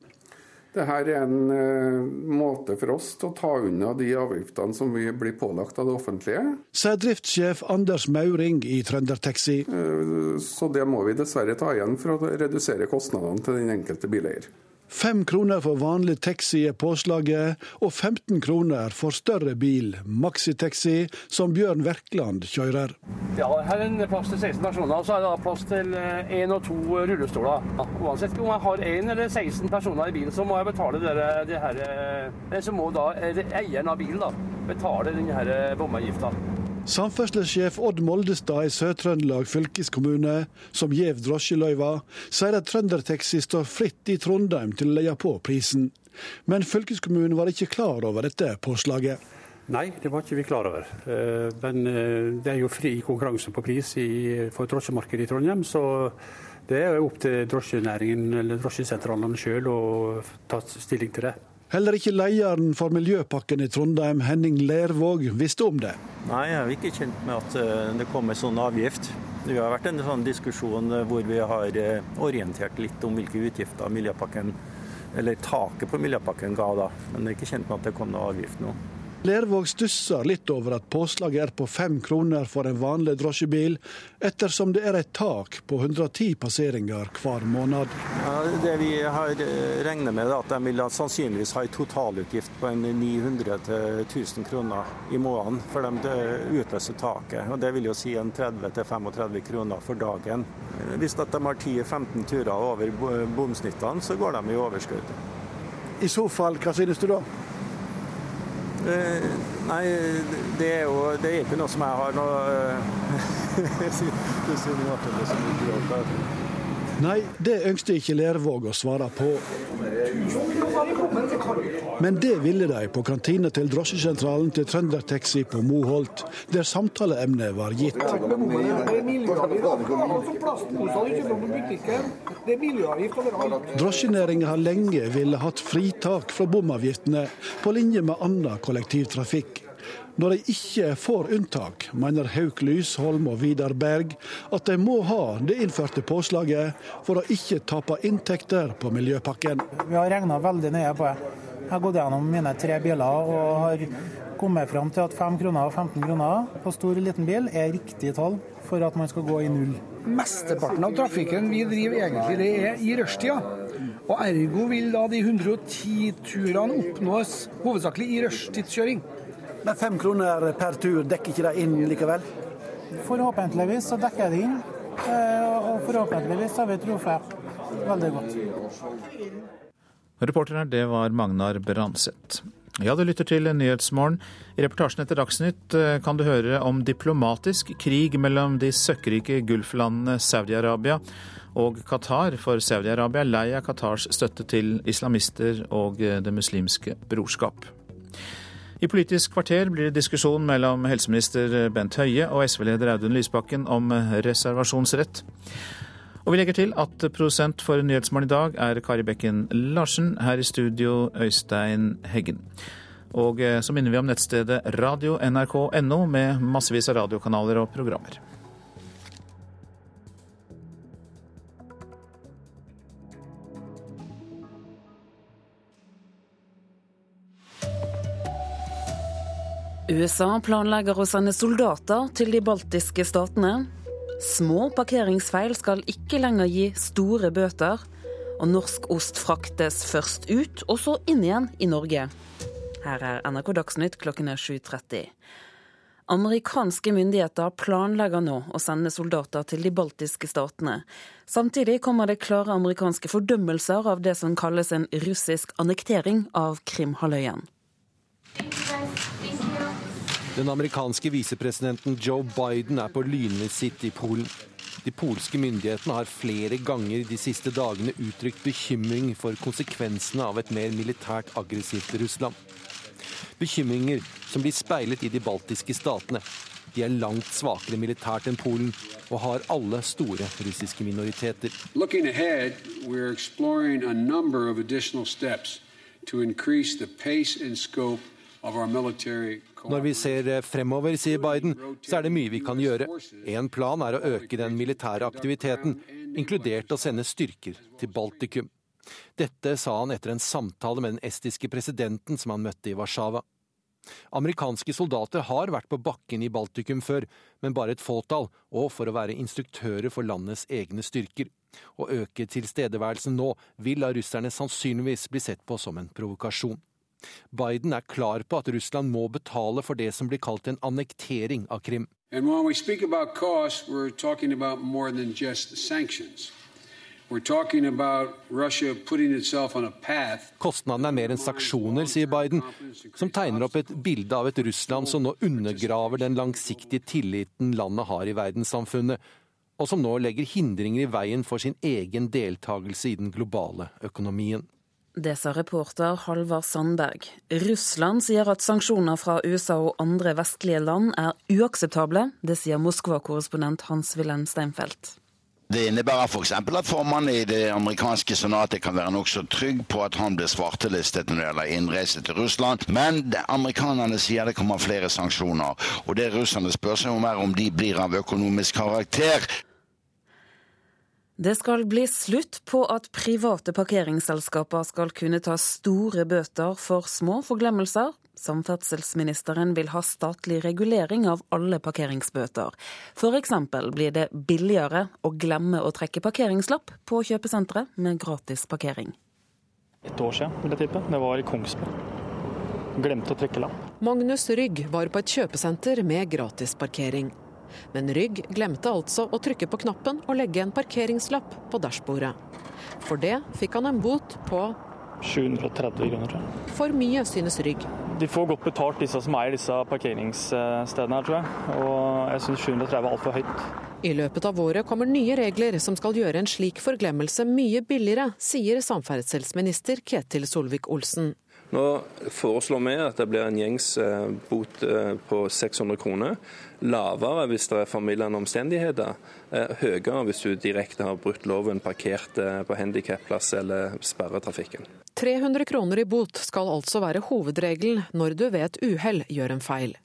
Dette er en eh, måte for oss til å ta unna de avgiftene som vi blir pålagt av det offentlige. Sier driftssjef Anders Mauring i Trøndertaxi. Eh, så det må vi dessverre ta igjen for å redusere kostnadene til den enkelte bileier. Fem kroner for vanlig taxi er påslaget, og 15 kroner for større bil, maxitaxi, som Bjørn Werkland kjører. Ja, her er det plass til 16 personer, og så er det plass til én og to rullestoler. Uansett om jeg har én eller 16 personer i bilen, så må jeg betale det, det her, Så må da eieren av bilen da, betale denne bomavgifta. Samferdselssjef Odd Moldestad i Sør-Trøndelag fylkeskommune, som gjev drosjeløyva, sier at Trøndertaxi står fritt i Trondheim til å leie på prisen. Men fylkeskommunen var ikke klar over dette påslaget. Nei, det var ikke vi klar over. Men det er jo fri konkurranse på pris for drosjemarkedet i Trondheim. så det er opp til drosjenæringen eller drosjesentralene sjøl å ta stilling til det. Heller ikke lederen for Miljøpakken i Trondheim, Henning Lervåg, visste om det. Nei, jeg er ikke kjent med at det kom en sånn avgift. Det har vært en sånn diskusjon hvor vi har orientert litt om hvilke utgifter Miljøpakken, eller taket på Miljøpakken ga da. Men jeg er ikke kjent med at det kom noe avgift nå. Lervåg stusser litt over at påslaget er på fem kroner for en vanlig drosjebil, ettersom det er et tak på 110 passeringer hver måned. Ja, det vi har regnet med, er at de vil sannsynligvis ha en totalutgift på en 900-1000 kroner i måneden for de utløser taket. og Det vil jo si en 30-35 kroner for dagen. Hvis de har 10-15 turer over bomsnittene, så går de i overskudd. I så fall, hva synes du da? Nei, det er jo det er ikke noe som jeg har noe Nei, det ønskte ikke Lervåg å svare på. Men det ville de på kantina til drosjesentralen til Trøndertaxi på Moholt, der samtaleemnet var gitt. Drosjenæringa har lenge ville hatt fritak fra bomavgiftene, på linje med annen kollektivtrafikk. Når de ikke får unntak, mener Hauk Lysholm og Vidar Berg at de må ha det innførte påslaget for å ikke tape inntekter på miljøpakken. Vi har regna veldig nøye på det. Jeg har gått gjennom mine tre biler og har kommet fram til at 5 kroner og 15 kroner på stor og liten bil er riktig tall for at man skal gå i null. Mesteparten av trafikken vi driver egentlig det er i rushtida. Og ergo vil da de 110-turene oppnås hovedsakelig i rushtidskjøring. Men fem kroner per tur dekker ikke det inn likevel? Forhåpentligvis så dekker det inn. Og forhåpentligvis har vi truffet veldig godt. Reporteren det var Magnar Branseth. Ja, du lytter til Nyhetsmorgen. I reportasjen etter Dagsnytt kan du høre om diplomatisk krig mellom de søkkrike gulflandene Saudi-Arabia og Qatar, for Saudi-Arabia er lei av Qatars støtte til islamister og Det muslimske brorskap. I Politisk kvarter blir det diskusjon mellom helseminister Bent Høie og SV-leder Audun Lysbakken om reservasjonsrett. Og vi legger til at produsent for Nyhetsmorgen i dag er Kari Bekken Larsen. Her i studio Øystein Heggen. Og så minner vi om nettstedet radio.nrk.no med massevis av radiokanaler og programmer. USA planlegger å sende soldater til de baltiske statene. Små parkeringsfeil skal ikke lenger gi store bøter. Og norsk ost fraktes først ut, og så inn igjen i Norge. Her er NRK Dagsnytt klokken er 7.30. Amerikanske myndigheter planlegger nå å sende soldater til de baltiske statene. Samtidig kommer det klare amerikanske fordømmelser av det som kalles en russisk annektering av Krimhalvøya. Den amerikanske visepresidenten Joe Biden er på lynvisitt i Polen. De polske myndighetene har flere ganger de siste dagene uttrykt bekymring for konsekvensene av et mer militært aggressivt Russland. Bekymringer som blir speilet i de baltiske statene. De er langt svakere militært enn Polen, og har alle store russiske minoriteter. Ahead, to increase the pace and scope of når vi ser fremover, sier Biden, så er det mye vi kan gjøre. En plan er å øke den militære aktiviteten, inkludert å sende styrker til Baltikum. Dette sa han etter en samtale med den estiske presidenten som han møtte i Warszawa. Amerikanske soldater har vært på bakken i Baltikum før, men bare et fåtall, og for å være instruktører for landets egne styrker. Å øke tilstedeværelsen nå vil av russerne sannsynligvis bli sett på som en provokasjon. Biden er klar på at Russland må betale for det som blir kalt en annektering av Krim. Kostnadene er mer enn sanksjoner, sier Biden, som tegner opp et bilde av et Russland som nå undergraver den langsiktige tilliten landet har i verdenssamfunnet, og som nå legger hindringer i veien for sin egen deltakelse i den globale økonomien. Det sa reporter Halvard Sandberg. Russland sier at sanksjoner fra USA og andre vestlige land er uakseptable. Det sier Moskva-korrespondent Hans-Wilhelm Steinfeld. Det innebærer f.eks. at formannen i det amerikanske senatet kan være nokså trygg på at han blir svartelistet når det gjelder innreise til Russland, men amerikanerne sier det kommer flere sanksjoner. Og det russerne spør seg om, er om de blir av økonomisk karakter. Det skal bli slutt på at private parkeringsselskaper skal kunne ta store bøter for små forglemmelser. Samferdselsministeren vil ha statlig regulering av alle parkeringsbøter. F.eks. blir det billigere å glemme å trekke parkeringslapp på kjøpesentre med gratis parkering. Et år siden, vil jeg tippe. Det var i Kongsberg. Glemte å trekke lapp. Magnus Rygg var på et kjøpesenter med gratis parkering. Men Rygg glemte altså å trykke på knappen og legge en parkeringslapp på dashbordet. For det fikk han en bot på 730 kroner. For mye, synes Rygg. De får godt betalt, disse som eier disse parkeringsstedene her, tror jeg. Og jeg syns 730 er altfor høyt. I løpet av året kommer nye regler som skal gjøre en slik forglemmelse mye billigere, sier samferdselsminister Ketil Solvik-Olsen. Nå foreslår vi at det blir en gjengs eh, bot eh, på 600 kroner lavere hvis det er formildende omstendigheter, eh, høyere hvis du direkte har brutt loven, parkert eh, på handikapplass eller sperret trafikken. 300 kroner i bot skal altså være hovedregelen når du ved et uhell gjør en feil.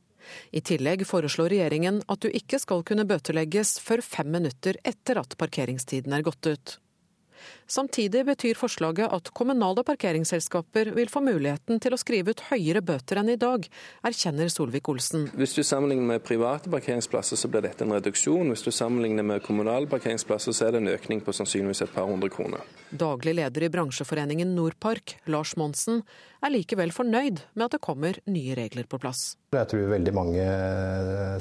I tillegg foreslår regjeringen at du ikke skal kunne bøtelegges før fem minutter etter at parkeringstiden er gått ut. Samtidig betyr forslaget at kommunale parkeringsselskaper vil få muligheten til å skrive ut høyere bøter enn i dag, erkjenner Solvik-Olsen. Hvis du sammenligner med private parkeringsplasser, så blir dette en reduksjon. Hvis du sammenligner med kommunale parkeringsplasser, så er det en økning på sannsynligvis et par hundre kroner. Daglig leder i bransjeforeningen Nordpark, Lars Monsen, er likevel fornøyd med at det kommer nye regler på plass. Jeg tror veldig mange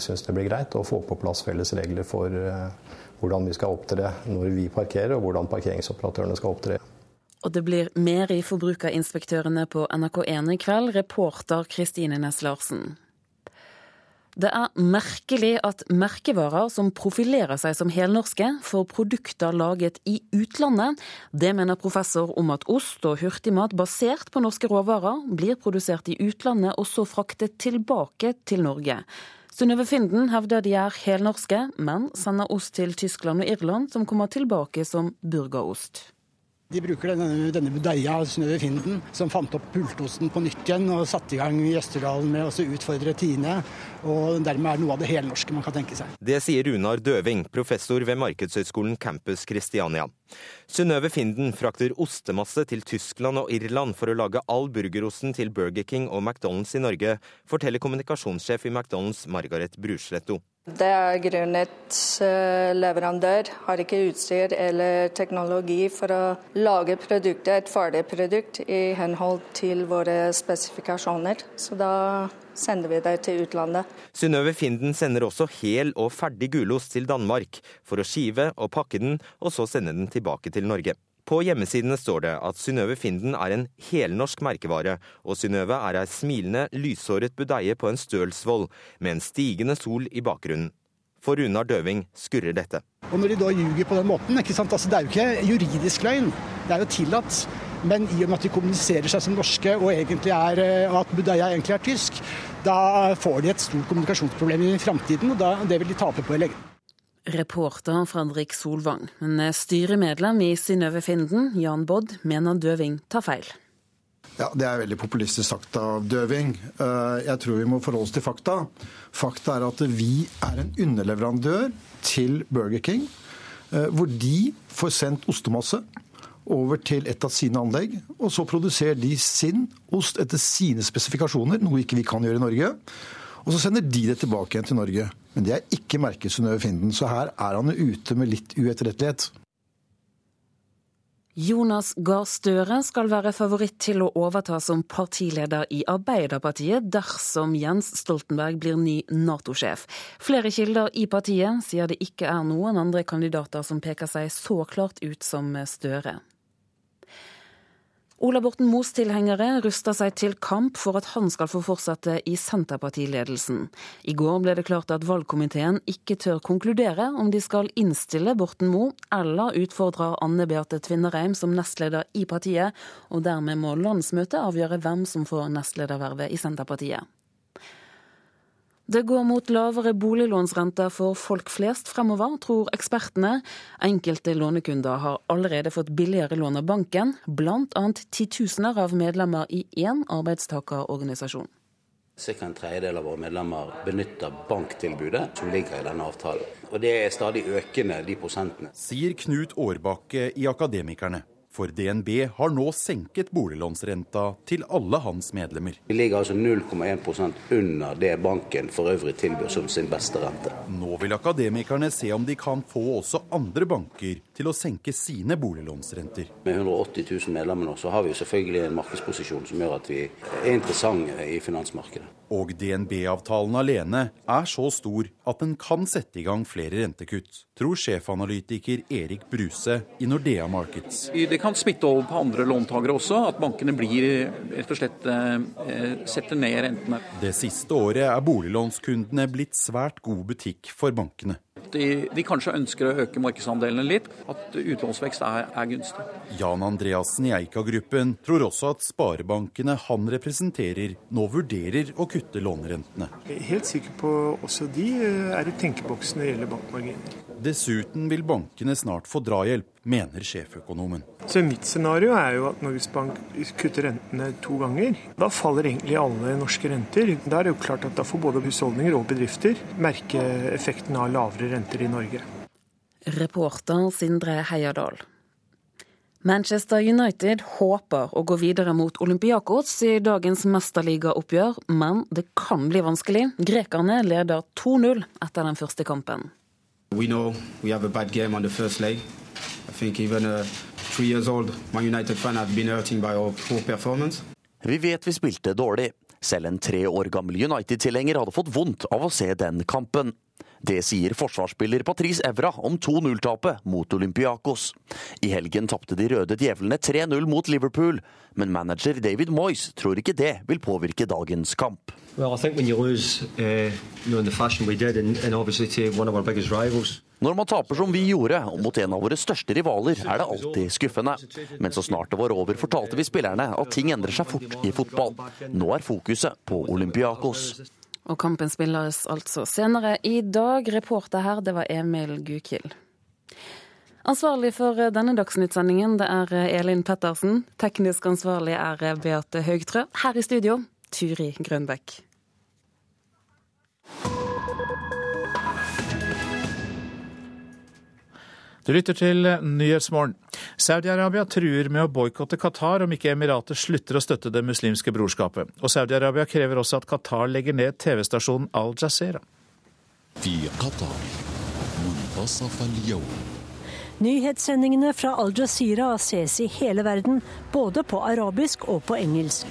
syns det blir greit å få på plass felles regler for eh, hvordan vi skal opptre når vi parkerer, og hvordan parkeringsoperatørene skal opptre. Og det blir mer i Forbrukerinspektørene på NRK1 i kveld, reporter Kristine Næss Larsen. Det er merkelig at merkevarer som profilerer seg som helnorske, får produkter laget i utlandet. Det mener professor om at ost og hurtigmat basert på norske råvarer blir produsert i utlandet og så fraktet tilbake til Norge. Synnøve Finden hevder de er helnorske, men sender ost til Tyskland og Irland, som kommer tilbake som burgerost. De bruker denne, denne budeia Synnøve Finden, som fant opp pultosten på nytt igjen og satte i gang i Østerdalen med å utfordre Tine. Og dermed er noe av det helnorske man kan tenke seg. Det sier Runar Døving, professor ved Markedshøgskolen Campus Christiania. Synnøve Finden frakter ostemasse til Tyskland og Irland for å lage all burgerosten til Burger King og McDonald's i Norge, forteller kommunikasjonssjef i McDonald's Margaret Brusletto. Det er grunnet eh, leverandør har ikke utstyr eller teknologi for å lage produktet, et ferdig produkt i henhold til våre spesifikasjoner. Så da sender vi det til utlandet. Synnøve Finden sender også hel og ferdig gulost til Danmark for å skive og pakke den, og så sende den tilbake til Norge. På hjemmesidene står det at Synnøve Finden er en helnorsk merkevare, og Synnøve er ei smilende, lyshåret budeie på en stølsvoll, med en stigende sol i bakgrunnen. For Runar Døving skurrer dette. Og Når de da ljuger på den måten, altså, det er jo ikke juridisk løgn, det er jo tillatt. Men i og med at de kommuniserer seg som norske og, er, eh, at budeia egentlig er tysk, da får de et stort kommunikasjonsproblem i framtiden, og da, det vil de tape på i lengden. Reporter Fredrik Solvang. Men styremedlem i Synnøve Finden, Jan Bodd, mener Døving tar feil. Ja, Det er veldig populistisk sagt av Døving. Eh, jeg tror vi må forholde oss til fakta. Fakta er at vi er en underleverandør til Burger King, eh, hvor de får sendt ostemasse. over til et av sine anlegg. Og så produserer de sin ost etter sine spesifikasjoner, noe ikke vi kan gjøre i Norge. Og så sender de det tilbake igjen til Norge. Men det er ikke merket Synnøve Finden, så her er han ute med litt uetterrettelighet. Jonas Gahr Støre skal være favoritt til å overta som partileder i Arbeiderpartiet dersom Jens Stoltenberg blir ny Nato-sjef. Flere kilder i partiet sier det ikke er noen andre kandidater som peker seg så klart ut som Støre. Ola Borten Moes tilhengere ruster seg til kamp for at han skal få fortsette i Senterpartiledelsen. I går ble det klart at valgkomiteen ikke tør konkludere om de skal innstille Borten Moe eller utfordre Anne Beate Tvinnereim som nestleder i partiet, og dermed må landsmøtet avgjøre hvem som får nestledervervet i Senterpartiet. Det går mot lavere boliglånsrenter for folk flest fremover, tror ekspertene. Enkelte lånekunder har allerede fått billigere lån av banken, bl.a. titusener av medlemmer i én arbeidstakerorganisasjon. Ca. en tredjedel av våre medlemmer benytter banktilbudet som ligger i denne avtalen. Og det er stadig økende, de prosentene. Sier Knut Årbakke i Akademikerne. For DNB har nå senket boliglånsrenta til alle hans medlemmer. Vi ligger altså 0,1% under det banken for øvrig tilbyr som sin beste rente. Nå vil akademikerne se om de kan få også andre banker til å senke sine boliglånsrenter. Med 180 000 medlemmer nå, så har vi selvfølgelig en markedsposisjon som gjør at vi er interessante i finansmarkedet. Og DNB-avtalen alene er så stor at den kan sette i gang flere rentekutt, tror sjefanalytiker Erik Bruse i Nordea Markets. Det kan smitte over på andre låntakere også, at bankene blir rett og slett eh, setter ned rentene. Det siste året er boliglånskundene blitt svært god butikk for bankene. De, de, kanskje ønsker å øke markedsandelene litt, at utlånsvekst er, er gunstig. Jan Andreassen i Eika-gruppen tror også at sparebankene han representerer, nå vurderer å kutte lånerentene. Jeg er helt sikker på også de er i tenkeboksen når det gjelder bankmarginer. Dessuten vil bankene snart få drahjelp, mener sjeføkonomen. Så Mitt scenario er jo at Norges Bank kutter rentene to ganger. Da faller egentlig alle norske renter. Da er det jo klart at da får både husholdninger og bedrifter merke effekten av lavere renter i Norge. Reporter Sindre Heierdal. Manchester United håper å gå videre mot Olympiakos i dagens mesterligaoppgjør, men det kan bli vanskelig. Grekerne leder 2-0 etter den første kampen. We know we have a bad game on the first leg. I think even a three years old Man United fan have been hurting by our poor performance. Vi vet vi spilte dårlig. Selv en tre år gammel United-tilhenger hadde fått vondt av å se den kampen. Det sier forsvarsspiller Patrice Evra om 2-0-tapet mot Olympiakos. I helgen tapte de røde djevlene 3-0 mot Liverpool, men manager David Moyes tror ikke det vil påvirke dagens kamp. Well, I think when you lose, you know, in the fashion we did, and, and obviously to one of our biggest rivals, Når man taper som vi gjorde, og mot en av våre største rivaler, er det alltid skuffende. Men så snart det var over, fortalte vi spillerne at ting endrer seg fort i fotball. Nå er fokuset på Olympiakos. Og kampen spilles altså senere i dag. Reporter her, det var Emil Gukild. Ansvarlig for denne Dagsnytt-sendingen, det er Elin Pettersen. Teknisk ansvarlig er Beate Haugtrø. Her i studio, Turi Grønbekk. Du lytter til Nyhetsmorgen. Saudi-Arabia truer med å boikotte Qatar om ikke Emiratet slutter å støtte Det muslimske brorskapet. Og Saudi-Arabia krever også at Qatar legger ned TV-stasjonen Al Jazeera. Nyhetssendingene fra Al Jazeera ses i hele verden, både på arabisk og på engelsk.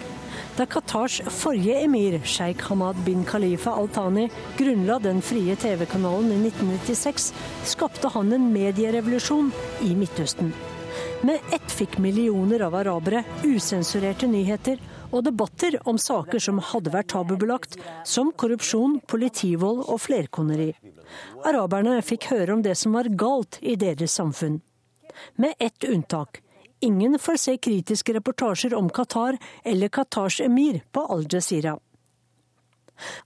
Da Qatars forrige emir, sjeik Hamad bin Khalifa Al Thani, grunnla den frie TV-kanalen i 1996, skapte han en medierevolusjon i Midtøsten. Med ett fikk millioner av arabere usensurerte nyheter og debatter om saker som hadde vært tabubelagt, som korrupsjon, politivold og flerkoneri. Araberne fikk høre om det som var galt i deres samfunn. Med ett unntak. Ingen får se kritiske reportasjer om Qatar eller Qatars emir på Al Jazeera.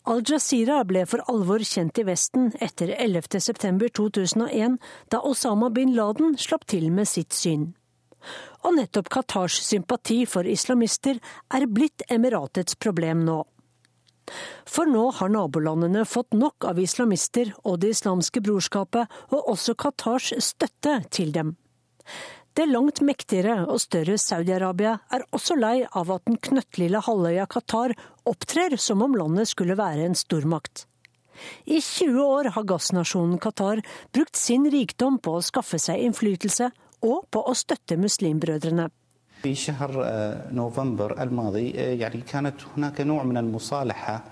Al Jazeera ble for alvor kjent i Vesten etter 11.9.2001, da Osama bin Laden slapp til med sitt syn. Og nettopp Qatars sympati for islamister er blitt Emiratets problem nå. For nå har nabolandene fått nok av islamister og Det islamske brorskapet, og også Qatars støtte til dem. Det langt mektigere og større Saudi-Arabia er også lei av at den knøttlille halvøya Qatar opptrer som om landet skulle være en stormakt. I 20 år har gassnasjonen Qatar brukt sin rikdom på å skaffe seg innflytelse og på å støtte muslimbrødrene. في شهر نوفمبر الماضي يعني كانت هناك نوع من المصالحة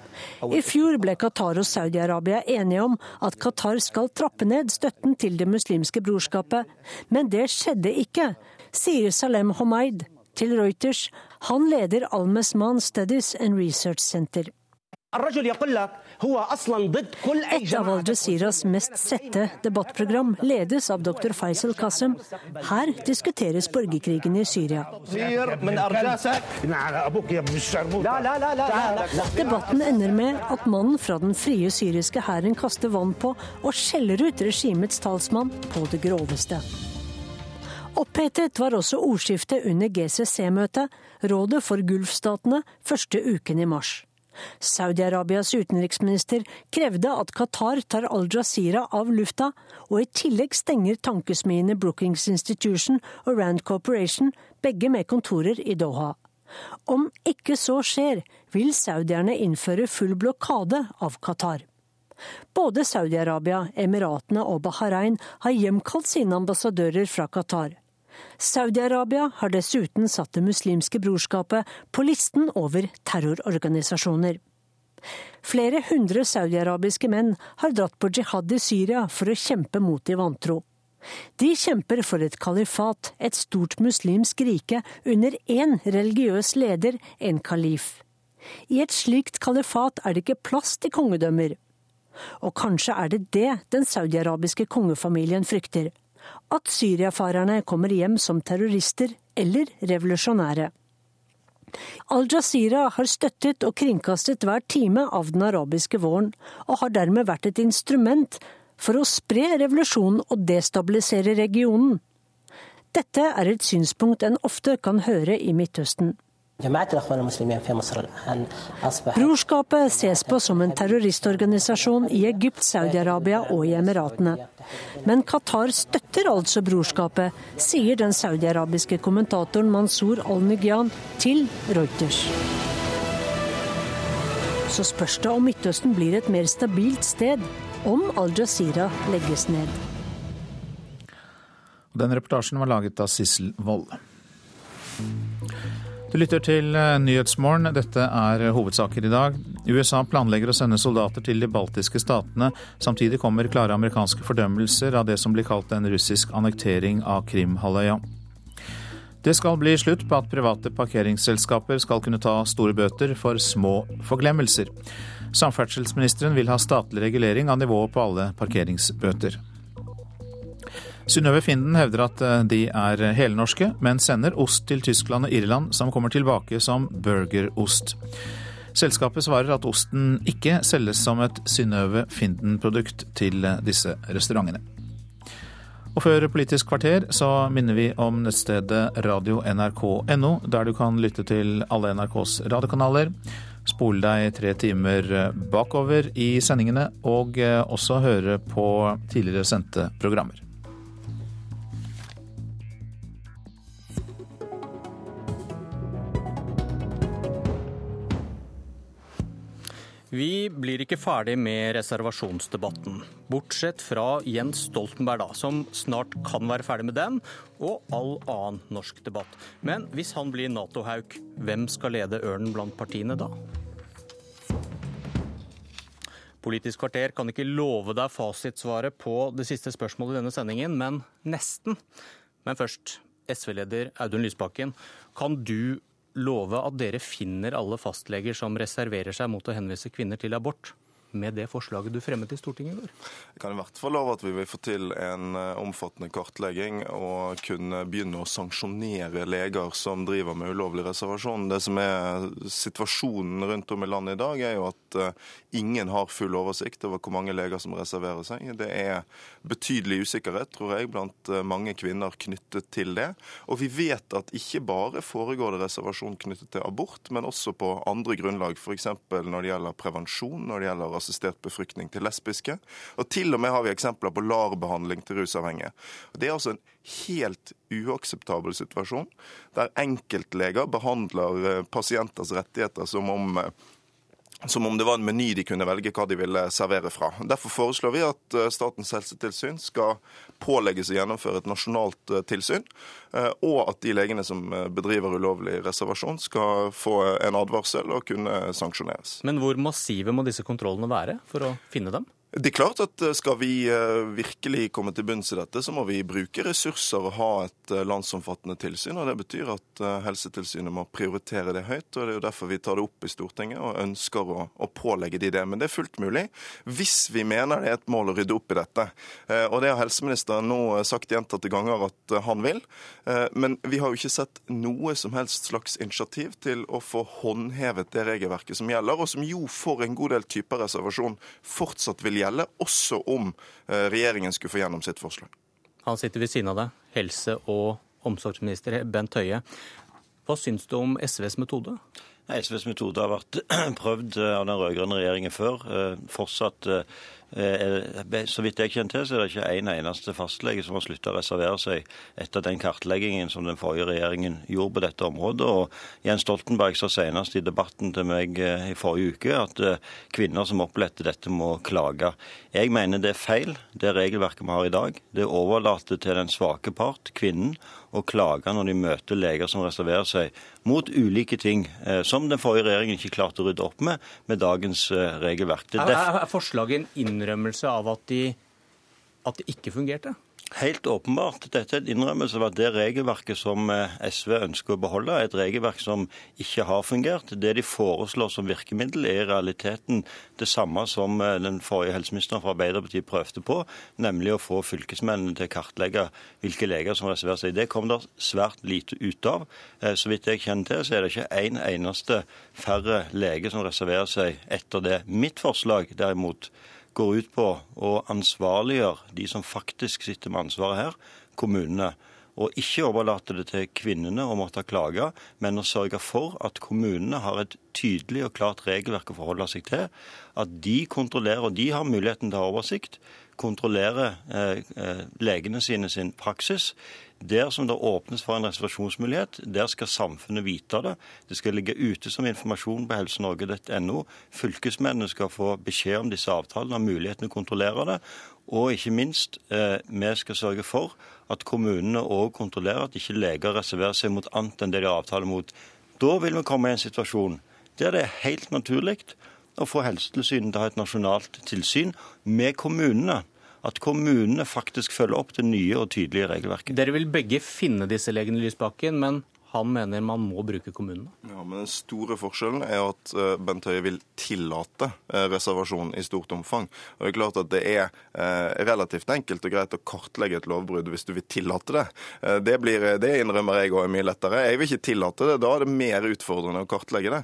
I fjor ble Qatar og Saudi-Arabia enige om at Qatar skal trappe ned støtten til Det muslimske brorskapet, men det skjedde ikke, sier Salem Homaid til Reuters. Han leder Al-Mesman Studies and Research Center. Et av Al Jazeeras mest sette debattprogram ledes av dr. Faisal Qasem. Her diskuteres borgerkrigen i Syria. Debatten ender med at mannen fra den frie syriske hæren kaster vann på og skjeller ut regimets talsmann på det groveste. Opphetet var også ordskiftet under GCC-møtet, Rådet for Gulfstatene, første uken i mars. Saudi-Arabias utenriksminister krevde at Qatar tar Al-Jazeera av lufta, og i tillegg stenger tankesmiene Brookings Institution og Rand Corporation, begge med kontorer i Doha. Om ikke så skjer, vil saudierne innføre full blokade av Qatar. Både Saudi-Arabia, Emiratene og Bahrain har hjemkalt sine ambassadører fra Qatar. Saudi-Arabia har dessuten satt Det muslimske brorskapet på listen over terrororganisasjoner. Flere hundre saudiarabiske menn har dratt på jihad i Syria for å kjempe mot de vantro. De kjemper for et kalifat, et stort muslimsk rike under én religiøs leder, en kalif. I et slikt kalifat er det ikke plass til kongedømmer. Og kanskje er det det den saudiarabiske kongefamilien frykter at syriafarerne kommer hjem som terrorister eller revolusjonære. Al-Jazeera har støttet og kringkastet hver time av den arabiske våren, og har dermed vært et instrument for å spre revolusjonen og destabilisere regionen. Dette er et synspunkt en ofte kan høre i Midtøsten. Brorskapet ses på som en terroristorganisasjon i Egypt, Saudi-Arabia og i Emiratene. Men Qatar støtter altså brorskapet, sier den saudi-arabiske kommentatoren Mansour al-Nigyan til Reuters. Så spørs det om Midtøsten blir et mer stabilt sted om Al-Jazeera legges ned. Den reportasjen var laget av Sissel Wold. Du lytter til eh, Nyhetsmorgen. Dette er hovedsaker i dag. USA planlegger å sende soldater til de baltiske statene. Samtidig kommer klare amerikanske fordømmelser av det som blir kalt en russisk annektering av Krimhalvøya. Det skal bli slutt på at private parkeringsselskaper skal kunne ta store bøter for små forglemmelser. Samferdselsministeren vil ha statlig regulering av nivået på alle parkeringsbøter. Synnøve Finden hevder at eh, de er helnorske, men sender ost til Tyskland og Irland som kommer tilbake som burgerost. Selskapet svarer at osten ikke selges som et Synnøve Finden-produkt til eh, disse restaurantene. Og før Politisk kvarter så minner vi om nettstedet radio.nrk.no, der du kan lytte til alle NRKs radiokanaler, spole deg tre timer eh, bakover i sendingene, og også høre på tidligere sendte programmer. Vi blir ikke ferdig med reservasjonsdebatten, bortsett fra Jens Stoltenberg, da, som snart kan være ferdig med den, og all annen norsk debatt. Men hvis han blir Nato-hauk, hvem skal lede ørnen blant partiene da? Politisk kvarter kan ikke love deg fasitsvaret på det siste spørsmålet i denne sendingen, men nesten. Men først, SV-leder Audun Lysbakken, kan du love at dere finner alle fastleger som reserverer seg mot å henvise kvinner til abort? Med det forslaget du fremmet i Stortinget i går? Jeg kan i hvert fall love at vi vil få til en eh, omfattende kartlegging og kunne begynne å sanksjonere leger som driver med ulovlig reservasjon. Det som er situasjonen rundt om i landet i dag, er jo at eh, ingen har full oversikt over hvor mange leger som reserverer seg. Det er betydelig usikkerhet, tror jeg, blant eh, mange kvinner knyttet til det. Og vi vet at ikke bare foregår det reservasjon knyttet til abort, men også på andre grunnlag, f.eks. når det gjelder prevensjon, når det gjelder assistert befruktning til lesbiske. Og til og med har vi eksempler på LAR-behandling til rusavhengige. Det er altså en helt uakseptabel situasjon der enkeltleger behandler eh, pasienters rettigheter som om eh, som om det var en meny de kunne velge hva de ville servere fra. Derfor foreslår vi at eh, Statens helsetilsyn skal pålegges å gjennomføre et nasjonalt eh, tilsyn, eh, og at de legene som bedriver ulovlig reservasjon, skal få en advarsel og kunne sanksjoneres. Men hvor massive må disse kontrollene være for å finne dem? Det er klart at eh, Skal vi eh, virkelig komme til bunns i dette, så må vi bruke ressurser og ha et eh, landsomfattende tilsyn. og Det betyr at Helsetilsynet må prioritere det høyt. og Det er jo derfor vi tar det opp i Stortinget og ønsker å, å pålegge de det. Men det er fullt mulig hvis vi mener det er et mål å rydde opp i dette. Og Det har helseministeren nå sagt gjentatte ganger at han vil. Men vi har jo ikke sett noe som helst slags initiativ til å få håndhevet det regelverket som gjelder, og som jo for en god del typer reservasjon fortsatt vil gjelde, også om eh, regjeringen skulle få gjennom sitt forslag. Han sitter ved siden av deg, helse- og omsorgsminister Bent Høie. Hva syns du om SVs metode? SVs metode har vært prøvd av den rød-grønne regjeringen før. Eh, fortsatt Eh, så vidt jeg kjenner til, så er det ikke en eneste fastlege som har slutta å reservere seg etter den kartleggingen som den forrige regjeringen gjorde på dette området. Og Jens Stoltenberg sa senest i debatten til meg eh, i forrige uke at eh, kvinner som oppletter dette, må klage. Jeg mener det er feil, det regelverket vi har i dag. Det overlater til den svake part, kvinnen, å klage når de møter leger som reserverer seg mot ulike ting, eh, som den forrige regjeringen ikke klarte å rydde opp med med dagens eh, regelverk. Er, er, forslaget en innrømmelse av at, de, at det ikke fungerte? Helt åpenbart. Dette er et innrømmelse av at det regelverket som eh, SV ønsker å beholde, er et regelverk som ikke har fungert. Det de foreslår som virkemiddel, er i realiteten det samme som eh, den forrige helseministeren fra Arbeiderpartiet prøvde på, nemlig å få fylkesmennene til å kartlegge hvilke leger som reserverer seg. Det kom det svært lite ut av. Eh, så vidt jeg kjenner til, så er det ikke en eneste færre lege som reserverer seg etter det. Mitt forslag derimot går ut på å ansvarliggjøre de som faktisk sitter med ansvaret her, kommunene. Og ikke overlate det til kvinnene å måtte klage, men å sørge for at kommunene har et tydelig og klart regelverk å forholde seg til. At de kontrollerer, og de har muligheten til å ha oversikt, kontrollerer eh, eh, legene sine sin praksis. Der som det åpnes for en reservasjonsmulighet, der skal samfunnet vite det. Det skal ligge ute som informasjon på helsenorge.no. Fylkesmennene skal få beskjed om disse avtalene, ha muligheten til å kontrollere det. Og ikke minst, eh, vi skal sørge for at kommunene òg kontrollerer at ikke leger reserverer seg mot annet enn det de har avtale mot. Da vil vi komme i en situasjon der det er helt naturlig å få Helsetilsynet til å ha et nasjonalt tilsyn med kommunene at kommunene faktisk følger opp det nye og tydelige regelverket. Dere vil begge finne disse legene i Lysbakken, men han mener man må bruke kommunene. Ja, men Den store forskjellen er at eh, Bent Høie vil tillate eh, reservasjon i stort omfang. Og Det er klart at det er eh, relativt enkelt og greit å kartlegge et lovbrudd hvis du vil tillate det. Det, blir, det innrømmer jeg òg er mye lettere. Jeg vil ikke tillate det. Da er det mer utfordrende å kartlegge det.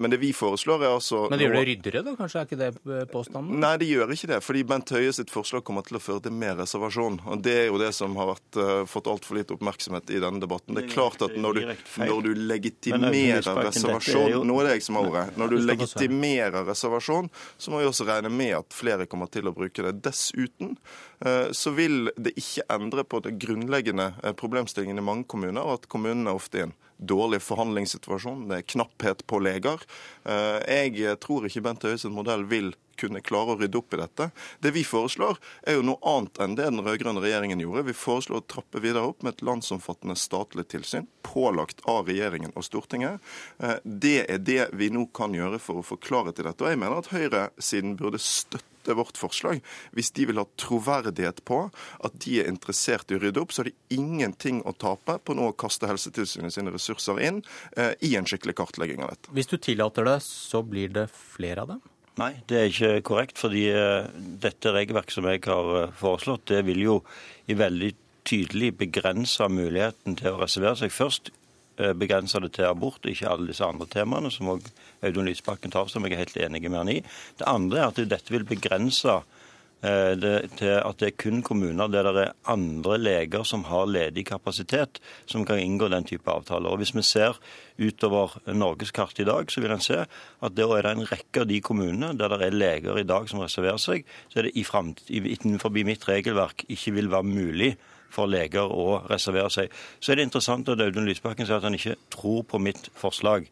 Men det vi foreslår er altså Men det gjør det ryddere, da? Kanskje er ikke det påstanden? Nei, det gjør ikke det. Fordi Bent Høie sitt forslag kommer til å føre til mer reservasjon. Og Det er jo det som har vært, fått altfor lite oppmerksomhet i denne debatten. Det er klart at når du når du legitimerer reservasjon Nå er det jeg som har ordet. Når du legitimerer reservasjon, så må vi også regne med at flere kommer til å bruke det. Dessuten eh, så vil det ikke endre på det grunnleggende eh, problemstillingen i mange kommuner, at kommunene er ofte i en dårlig forhandlingssituasjon, det er knapphet på leger. Eh, jeg tror ikke Bent Høies modell vil kunne klare å rydde opp i dette. Det vi foreslår, er jo noe annet enn det den rød-grønne regjeringen gjorde. Vi foreslår å trappe videre opp med et landsomfattende statlig tilsyn, pålagt av regjeringen og Stortinget. Eh, det er det vi nå kan gjøre for å få klarhet i dette. Og jeg mener at høyresiden burde støtte vårt forslag. Hvis de vil ha troverdighet på at de er interessert i å rydde opp, så har de ingenting å tape på nå å kaste Helsetilsynet sine ressurser inn eh, i en skikkelig kartlegging av dette. Hvis du tillater det, så blir det flere av dem? Nei, det er ikke korrekt. fordi uh, dette regelverket som jeg har uh, foreslått, det vil jo i veldig tydelig begrense muligheten til å reservere seg. Først begrense det til abort, ikke alle disse andre temaene, som òg Audun Lysbakken tar, som jeg er helt enig med han i. Det andre er at dette vil begrense eh, det, til at det er kun kommuner der det er andre leger som har ledig kapasitet, som kan inngå den type avtaler. Og Hvis vi ser utover norgeskartet i dag, så vil en se at det er en rekke av de kommunene der det er leger i dag som reserverer seg, så er det i innenfor mitt regelverk ikke vil være mulig for leger å reservere seg. Så er det interessant at Audun Lysbakken sier at han ikke tror på mitt forslag.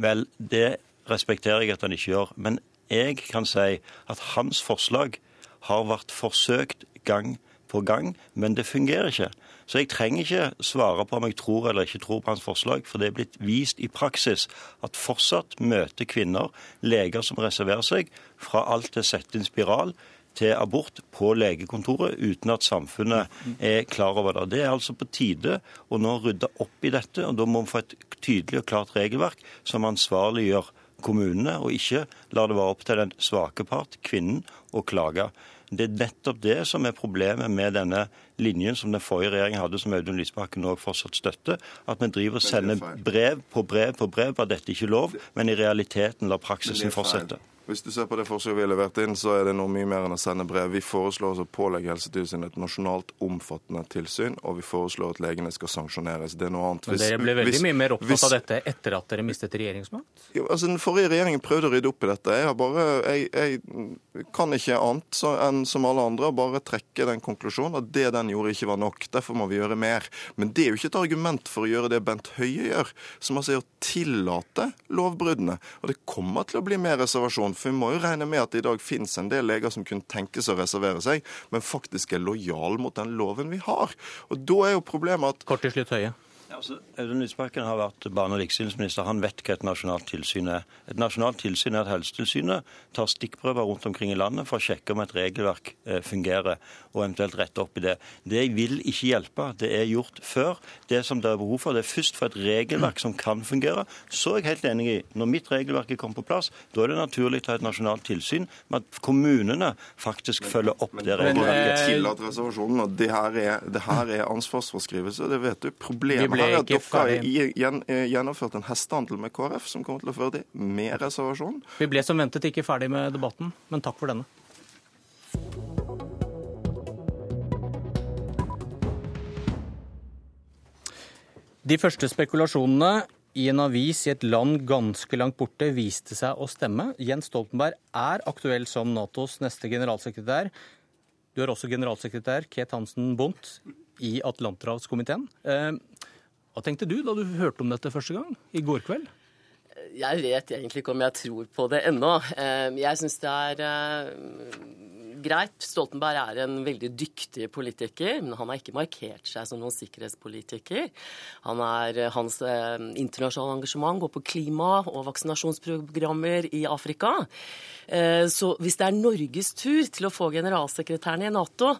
Vel, det respekterer jeg at han ikke gjør. Men jeg kan si at hans forslag har vært forsøkt gang på gang, men det fungerer ikke. Så jeg trenger ikke svare på om jeg tror eller ikke tror på hans forslag, for det er blitt vist i praksis at fortsatt møter kvinner leger som reserverer seg, fra alt til å sette inn spiral til abort på legekontoret uten at samfunnet er klar over det. Det er altså på tide å nå rydde opp i dette, og da må vi få et tydelig og klart regelverk som ansvarliggjør kommunene, og ikke lar det være opp til den svake part, kvinnen, å klage. Det er nettopp det som er problemet med denne linjen som den forrige regjeringen hadde, som Audun Lysbakken òg fortsatt støtter. At vi driver og sender brev på brev på brev på at dette ikke er lov, men i realiteten lar praksisen fortsette. Hvis du ser på det forslaget vi har levert inn, så er det noe mye mer enn å sende brev. Vi foreslår å pålegge Helsetilsynet et nasjonalt omfattende tilsyn, og vi foreslår at legene skal sanksjoneres. Det er noe annet. Hvis, Men dere ble veldig hvis, mye mer opptatt hvis, av dette etter at dere mistet regjeringsmakt? Jo, altså Den forrige regjeringen prøvde å rydde opp i dette. Jeg, bare, jeg, jeg kan ikke annet så, enn som alle andre bare trekke den konklusjonen at det den gjorde, ikke var nok. Derfor må vi gjøre mer. Men det er jo ikke et argument for å gjøre det Bent Høie gjør, som altså er å tillate lovbruddene. Og det kommer til å bli mer reservasjon. For vi må jo regne med at det i dag finnes en del leger som kunne tenkes å reservere seg, men faktisk er lojal mot den loven vi har. Og da er jo problemet at Kort til slutt, Høie. Altså, Audun Lysbakken har vært barne- og likestillingsminister. Han vet hva et nasjonalt tilsyn er. Et nasjonalt tilsyn er at Helsetilsynet tar stikkprøver rundt omkring i landet for å sjekke om et regelverk eh, fungerer, og eventuelt rette opp i det. Det vil ikke hjelpe. Det er gjort før. Det som det er behov for, det er først for et regelverk som kan fungere. Så er jeg helt enig i, når mitt regelverk er kommet på plass, da er det naturlig å ha et nasjonalt tilsyn med at kommunene faktisk følger opp det regelverket. Men, men, og det her er, det her er ansvarsforskrivelse. Det vet du. Problemet her ikke dere har eh, gjennomført en hestehandel med KrF som kommer til å føre til mer reservasjon. Vi ble som ventet ikke ferdig med debatten, men takk for denne. De første spekulasjonene i en avis i et land ganske langt borte viste seg å stemme. Jens Stoltenberg er aktuell som Natos neste generalsekretær. Du er også generalsekretær Ket Hansen Bondt i Atlanterhavskomiteen. Hva tenkte du da du hørte om dette første gang, i går kveld? Jeg vet egentlig ikke om jeg tror på det ennå. Eh, jeg syns det er eh, greit. Stoltenberg er en veldig dyktig politiker, men han har ikke markert seg som noen sikkerhetspolitiker. Han er, eh, hans internasjonale engasjement går på klima og vaksinasjonsprogrammer i Afrika. Så hvis det er Norges tur til å få generalsekretæren i Nato,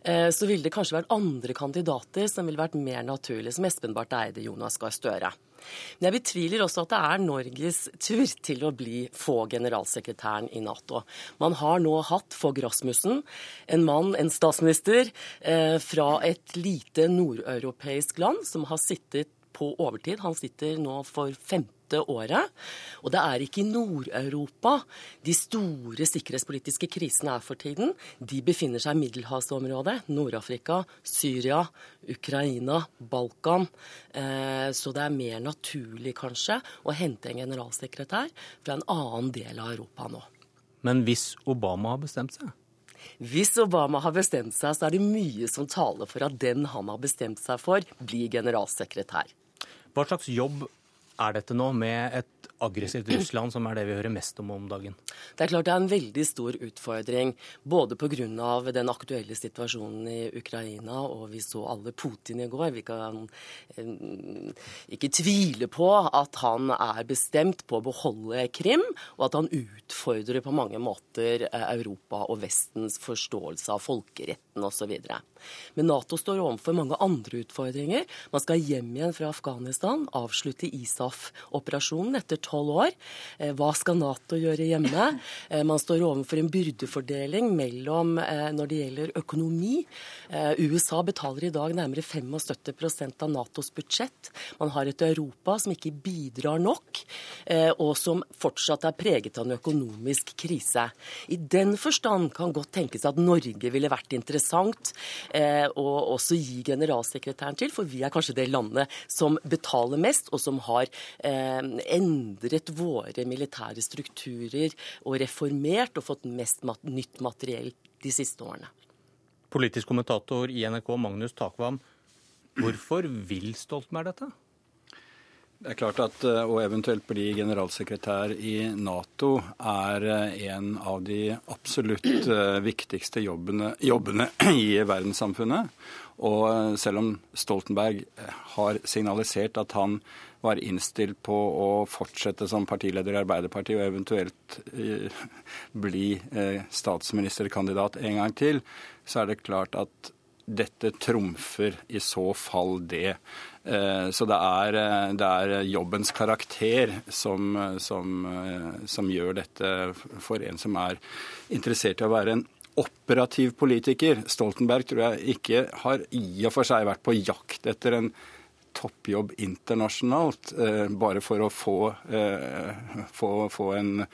så ville det kanskje vært andre kandidater som ville vært mer naturlige, som Espen Barth Eide, Jonas Gahr Støre. Men jeg betviler også at det er Norges tur til å bli få generalsekretæren i Nato. Man har nå hatt Fogh Rasmussen, en mann, en statsminister, eh, fra et lite nordeuropeisk land som har sittet på overtid. Han sitter nå for 15 året. Og det er ikke i Nord-Europa de store sikkerhetspolitiske krisene er for tiden. De befinner seg i middelhavsområdet. Nord-Afrika, Syria, Ukraina, Balkan. Eh, så det er mer naturlig, kanskje, å hente en generalsekretær fra en annen del av Europa nå. Men hvis Obama har bestemt seg? Hvis Obama har bestemt seg, så er det mye som taler for at den han har bestemt seg for, blir generalsekretær. Hva slags jobb er dette nå, med et aggressivt Russland, som er det vi hører mest om om dagen? Det er klart det er en veldig stor utfordring, både pga. den aktuelle situasjonen i Ukraina, og vi så alle Putin i går. Vi kan eh, ikke tvile på at han er bestemt på å beholde Krim, og at han utfordrer på mange måter eh, Europa og Vestens forståelse av folkeretten osv. Men Nato står overfor mange andre utfordringer. Man skal hjem igjen fra Afghanistan, avslutte ISAF-operasjonen etter tolv år. Eh, hva skal Nato gjøre hjemme? Eh, man står overfor en byrdefordeling mellom når det gjelder økonomi. USA betaler i dag nærmere 75 av Natos budsjett. Man har et Europa som ikke bidrar nok, og som fortsatt er preget av en økonomisk krise. I den forstand kan godt tenkes at Norge ville vært interessant eh, å også gi generalsekretæren til, for vi er kanskje det landet som betaler mest, og som har eh, endret våre militære strukturer og reformert og fått mest mat nytt materiell de siste årene. Politisk kommentator i NRK Magnus Takvam, hvorfor vil Stoltenberg dette? Det er klart at eh, å eventuelt bli generalsekretær i Nato er eh, en av de absolutt eh, viktigste jobbene, jobbene i verdenssamfunnet. Og selv om Stoltenberg har signalisert at han var innstilt på å fortsette som partileder i Arbeiderpartiet og eventuelt bli statsministerkandidat en gang til, så er det klart at dette trumfer i så fall det. Eh, så det er, eh, det er jobbens karakter som, som, eh, som, gjør dette for en som er interessert i å være en operativ politiker. Stoltenberg tror jeg ikke har i og for seg vært på jakt etter en toppjobb internasjonalt bare for å få, få, få en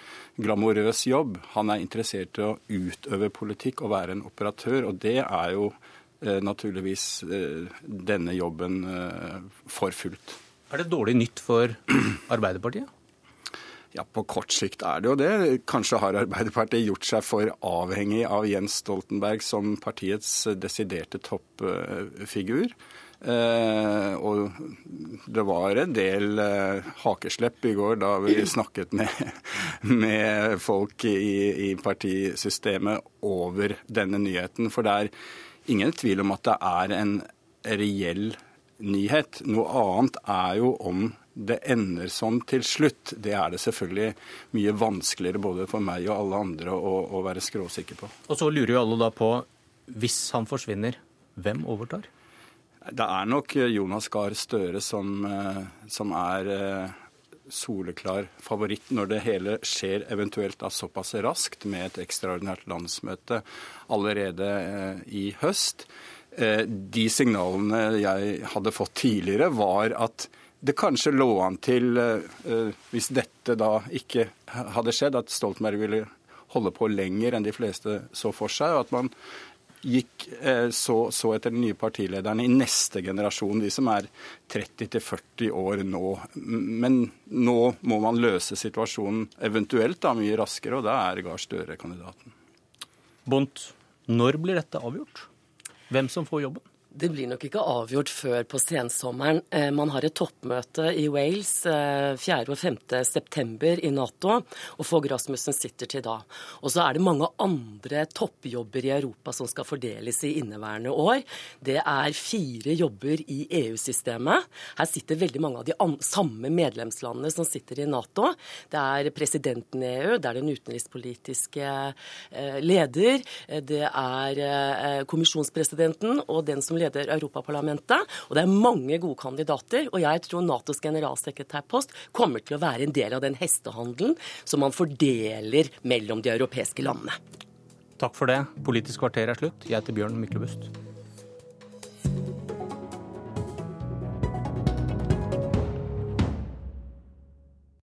glamorøs jobb. Han er interessert i å utøve politikk og være en operatør, og det er jo naturligvis eh, denne jobben eh, for fullt. Er det dårlig nytt for Arbeiderpartiet? Ja, På kort sikt er det jo det. Kanskje har Arbeiderpartiet gjort seg for avhengig av Jens Stoltenberg som partiets desiderte toppfigur. Eh, og det var en del eh, hakeslepp i går da vi snakket med, med folk i, i partisystemet over denne nyheten. For det er ingen tvil om at det er en reell nyhet. Noe annet er jo om det ender sånn til slutt. Det er det selvfølgelig mye vanskeligere både for meg og alle andre å, å være skråsikker på. Og så lurer jo alle da på, hvis han forsvinner, hvem overtar? Det er nok Jonas Gahr Støre som, eh, som er eh, soleklar favoritt når det hele skjer eventuelt da såpass raskt med et ekstraordinært landsmøte allerede eh, i høst. Eh, de signalene jeg hadde fått tidligere, var at det kanskje lå an til, eh, hvis dette da ikke hadde skjedd, at Stoltenberg ville holde på lenger enn de fleste så for seg, og at man gikk eh, så, så, etter den nye partilederen i neste generasjon, de som er 30-40 år nå. Men nå må man løse situasjonen eventuelt da mye raskere, og da er Gahr Støre kandidaten. Bondt, når blir dette avgjort? Hvem som får jobben? Det blir nok ikke avgjort før på sensommeren. Eh, man har et toppmøte i Wales 4. Eh, og 5. september i Nato, og Fogh Rasmussen sitter til da. Og så er det mange andre toppjobber i Europa som skal fordeles i inneværende år. Det er fire jobber i EU-systemet. Her sitter veldig mange av de samme medlemslandene som sitter i Nato. Det er presidenten i EU, det er den utenrikspolitiske eh, leder, det er kommisjonspresidenten og den som leder leder Europaparlamentet. Og det er mange gode kandidater. Og jeg tror Natos generalsekretærpost kommer til å være en del av den hestehandelen som man fordeler mellom de europeiske landene. Takk for det. Politisk kvarter er slutt. Jeg heter Bjørn Myklebust.